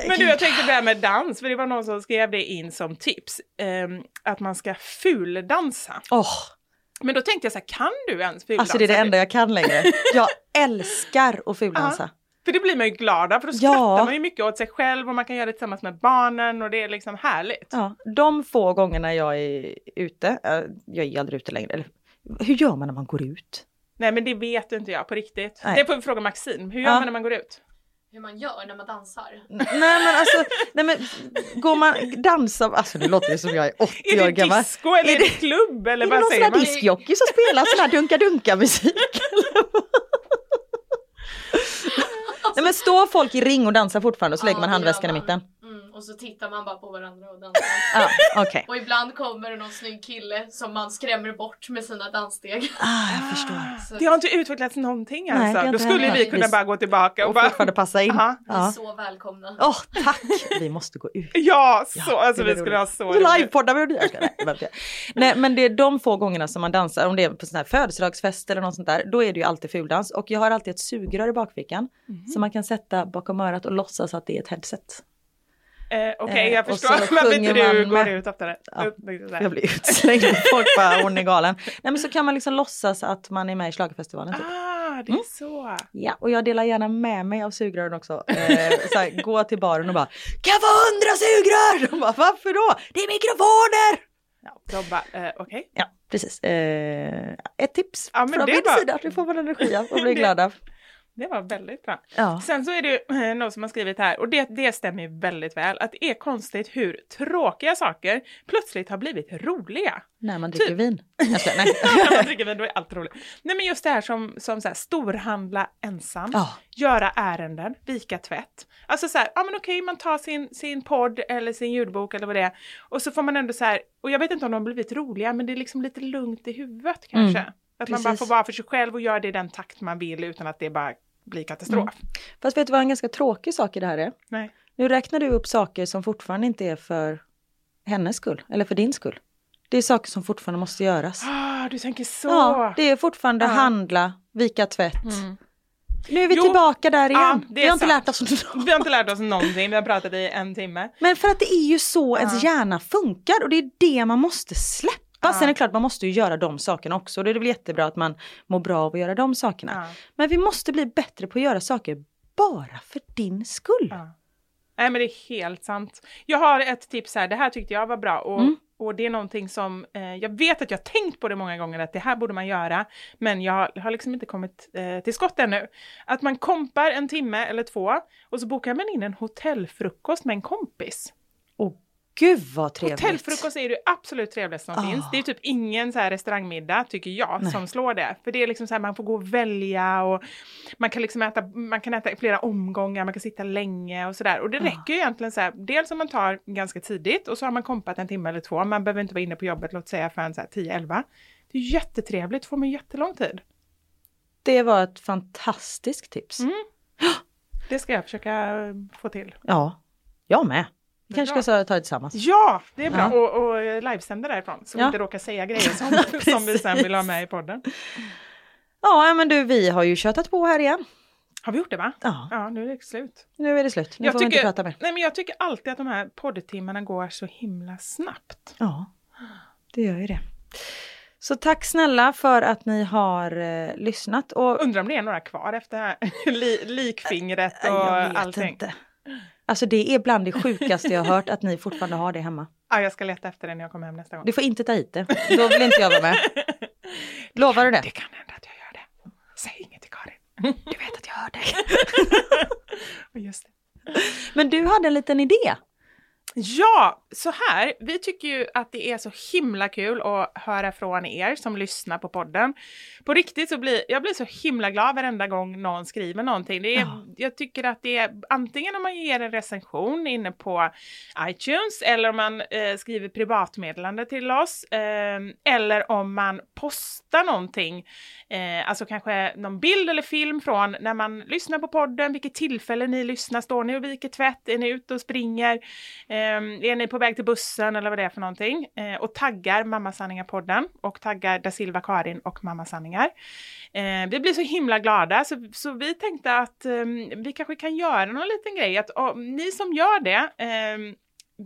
Men du, jag tänkte börja med dans, för det var någon som skrev det in som tips. ehm, att man ska fuldansa. Åh, Men då tänkte jag så här, kan du ens fuldansa? alltså det är det enda jag kan längre. Jag älskar att fuldansa. För det blir man ju glad av, för då Ja. skrattar man ju mycket åt sig själv och man kan göra det tillsammans med barnen och det är liksom härligt. Ja, de få gångerna jag är ute, eh, jag är aldrig ute längre. Eller, hur gör man när man går ut? Nej men det vet inte jag på riktigt. Nej. Det får vi fråga Maxine. Hur gör Ja. man när man går ut? Hur man gör när man dansar. Nej men alltså, nej men går man dansa, alltså nu låter det som jag är 80 Är år det gammal. disco eller är Är det, det- klubb eller Är det vad någon sån säger här man? diskjockey som spelar sån här dunka-dunka musik? Nej men står folk i ring och dansar fortfarande och så Ja, lägger man det handväskan i man. mitten? Mm, och så tittar man bara på varandra och dansar. Ja, okej. Och ibland kommer det någon snygg kille som man skrämmer bort med sina danssteg. Ah, jag förstår. Så Det har inte utvecklats någonting Nej, alltså. Då skulle vi kunna Vi- bara gå tillbaka och, Och bara... fortfarande passa in. Aha. ni är Ja. så välkomna. Åh, tack! Vi måste gå ut. Ja, så, Ja, alltså det vi skulle ha så roligt. Livepoddar ska- nej. Nej men det är de få gångerna som man dansar, om det är på sån här födelsedagsfest eller något sånt där, då är det ju alltid fuldans. Och jag har alltid ett sugrör i bakfickan Mhm. som man kan sätta bakom örat och låtsas att det är ett headset. Eh, Okej, Eh, jag och förstår så varför du man går ut. Ja, liksom så här. Jag blir utslängd, folk bara hon är galen. Nej men så kan man liksom låtsas att man är med i schlagerfestivalen typ. Ah, det är så. Ja, och jag delar gärna med mig av sugrören också. Eh, så här, gå till baren och bara Kan jag få hundra sugrör? De bara varför då? Det är mikrofoner! Ja, de bara, eh, okej. Ja, precis. Eh, ett tips Ja, från det min var- sida, det får man energi och bli Det- glad av. Det var väldigt bra. Ja. Sen så är det eh, någon som har skrivit här, och det, det stämmer ju väldigt väl, att det är konstigt hur tråkiga saker plötsligt har blivit roliga. När man dricker Typ. vin. Jag ska, nej. När man dricker vin, då är allt roligt. Nej men just det här som, som så här, storhandla ensam, Ja. göra ärenden, vika tvätt. Alltså så här, ja men okej man tar sin, sin podd eller sin ljudbok eller vad det är och så får man ändå så här, och jag vet inte om de har blivit roliga men det är liksom lite lugnt i huvudet kanske. Mm, att man bara precis. får vara för sig själv och göra det i den takt man vill utan att det bara blir katastrof. Mm. Fast vet du vad en ganska tråkig sak i det här är? Nej. Nu räknar du upp saker som fortfarande inte är för hennes skull, eller för din skull. Det är saker som fortfarande måste göras. Ah, du tänker så. Ja, det är fortfarande Ja. handla, vika tvätt. Mm. Nu är vi Jo, tillbaka där igen. ja, vi har inte lärt oss något. Vi har inte lärt oss någonting, vi har pratat i en timme. Men för att det är ju så Ja. ens hjärna funkar och det är det man måste släppa. Ja. Sen är det klart man måste ju göra de sakerna också. Det är väl jättebra att man mår bra av att göra de sakerna. Men vi måste bli bättre på att göra saker bara för din skull. Ja. Nej men det är helt sant. Jag har ett tips här, det här tyckte jag var bra och, Mm. och det är någonting som eh, jag vet att jag har tänkt på det många gånger att det här borde man göra men jag har, har liksom inte kommit eh, till skott ännu. Att man kompar en timme eller två och så bokar man in en hotellfrukost med en kompis. Gud vad trevligt. Hotellfrukost är det absolut trevligaste som Ah. finns. Det är typ ingen så här restaurangmiddag, tycker jag, Nej. som slår det. För det är liksom så här, man får gå och välja och man kan liksom äta, man kan äta flera omgångar, man kan sitta länge och sådär. Och det Ah. räcker ju egentligen så här, dels om man tar ganska tidigt och så har man kompat en timme eller två. Man behöver inte vara inne på jobbet, låt säga förrän så här 10-11. Det är jättetrevligt, får man jättelång tid. Det var ett fantastiskt tips. Mm. Det ska jag försöka få till. Ja, jag med. Vi kanske ska ta det tillsammans. Ja, det är bra. Ja. Och, och livesända därifrån, så vi Ja. inte råkar säga grejer som, som vi sen vill ha med i podden. Ja, men du, vi har ju tjötat på här igen. Har vi gjort det va? Ja, Ja, nu är det slut. nu är det slut. Nu Jag får vi inte tycker, prata mer. nej, men jag tycker alltid att de här poddtimmarna går så himla snabbt. Ja, det gör ju det. Så tack snälla för att ni har eh, lyssnat. Och Undrar om det är några kvar efter här Li, likfingret och jag vet allting. inte. Alltså det är bland det sjukaste jag har hört att ni fortfarande har det hemma. Ja, jag ska leta efter det när jag kommer hem nästa gång. Du får inte ta hit det. Då vill inte jag vara med. Lovar du det? Det kan hända att jag gör det. Säg inget till Karin. Du vet att jag hör dig. Just det. Men du hade en liten idé. Ja, så här. Vi tycker ju att det är så himla kul att höra från er som lyssnar på podden. På riktigt så blir jag blir så himla glad varenda gång någon skriver någonting. Det är, Ja. Jag tycker att det är antingen om man ger en recension inne på iTunes eller om man eh, skriver privatmeddelande till oss eh, eller om man postar någonting, eh, alltså kanske någon bild eller film från när man lyssnar på podden, vilket tillfälle ni lyssnar, står ni och viker tvätt, är ni ute och springer, är ni på väg till bussen eller vad det är för någonting eh, och taggar Mamma Sanningar-podden och taggar Da Silva Karin och Mamma Sanningar. Eh, vi blir så himla glada så, så vi tänkte att eh, vi kanske kan göra någon liten grej, att ni som gör det eh,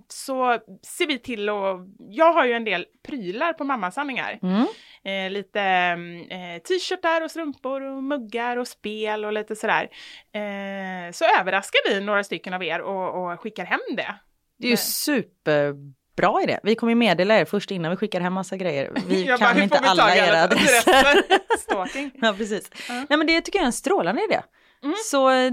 så ser vi till och jag har ju en del prylar på Mammasanningar. Mm. Eh, lite eh, t-shirtar och strumpor och muggar och spel och lite sådär. Eh, så överraskar vi några stycken av er och, och skickar hem det. Det är ju superbra idé. Vi kommer meddela er först innan vi skickar hem massa grejer. Vi bara, kan hur inte alla era adresser. Stalking. ja, precis. Ja. Nej, men det tycker jag är en strålande idé. Mm. Så eh,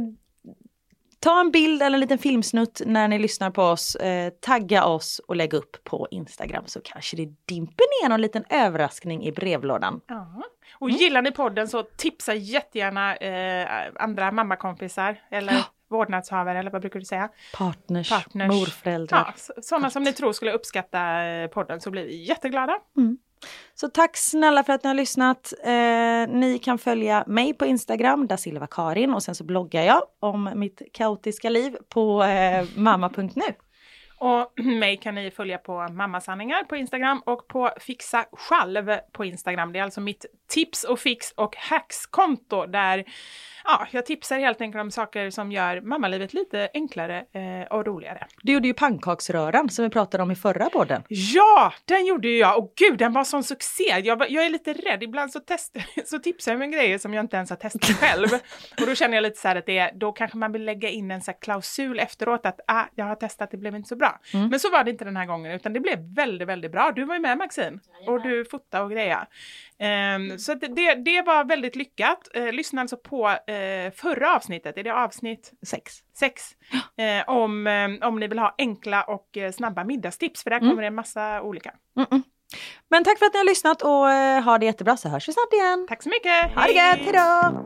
ta en bild eller en liten filmsnutt när ni lyssnar på oss. Eh, tagga oss och lägg upp på Instagram så kanske det dimper ner någon liten överraskning i brevlådan. Ja. Och gillar ni podden så tipsa jättegärna eh, andra mammakompisar eller vårdnadshavare eller vad brukar du säga? Partners, Partners. morföräldrar. Ja, så- sådana som ni tror skulle uppskatta eh, podden så blir vi jätteglada. Så tack snälla för att ni har lyssnat. Eh, ni kan följa mig på Instagram, da Silva Karin och sen så bloggar jag om mitt kaotiska liv på eh, mamma.nu. Och mig kan ni följa på Mammasanningar på Instagram och på Fixa själv på Instagram. Det är alltså mitt tips och fix och hacks-konto där ja, jag tipsar helt enkelt om saker som gör mammalivet lite enklare eh, och roligare. Du gjorde ju pannkaksröran som vi pratade om i förra podden. Ja, den gjorde jag! Och gud, den var sån succé! Jag, jag är lite rädd, ibland så, test, så tipsar jag med grejer som jag inte ens har testat själv. och då känner jag lite så här att det är, då kanske man vill lägga in en så klausul efteråt att ah, jag har testat, det blev inte så bra. Mm. Men så var det inte den här gången, utan det blev väldigt, väldigt bra. Du var ju med Maxine och du fotade och grejer. Um, så det, det var väldigt lyckat. Uh, lyssna alltså på uh, förra avsnittet, är det avsnitt sex? sex uh, om, um, om ni vill ha enkla och snabba middagstips, för där mm. kommer det en massa olika. Mm -mm. Men tack för att ni har lyssnat och ha det jättebra så hörs vi snart igen. Tack så mycket! Ha det gött, hejdå!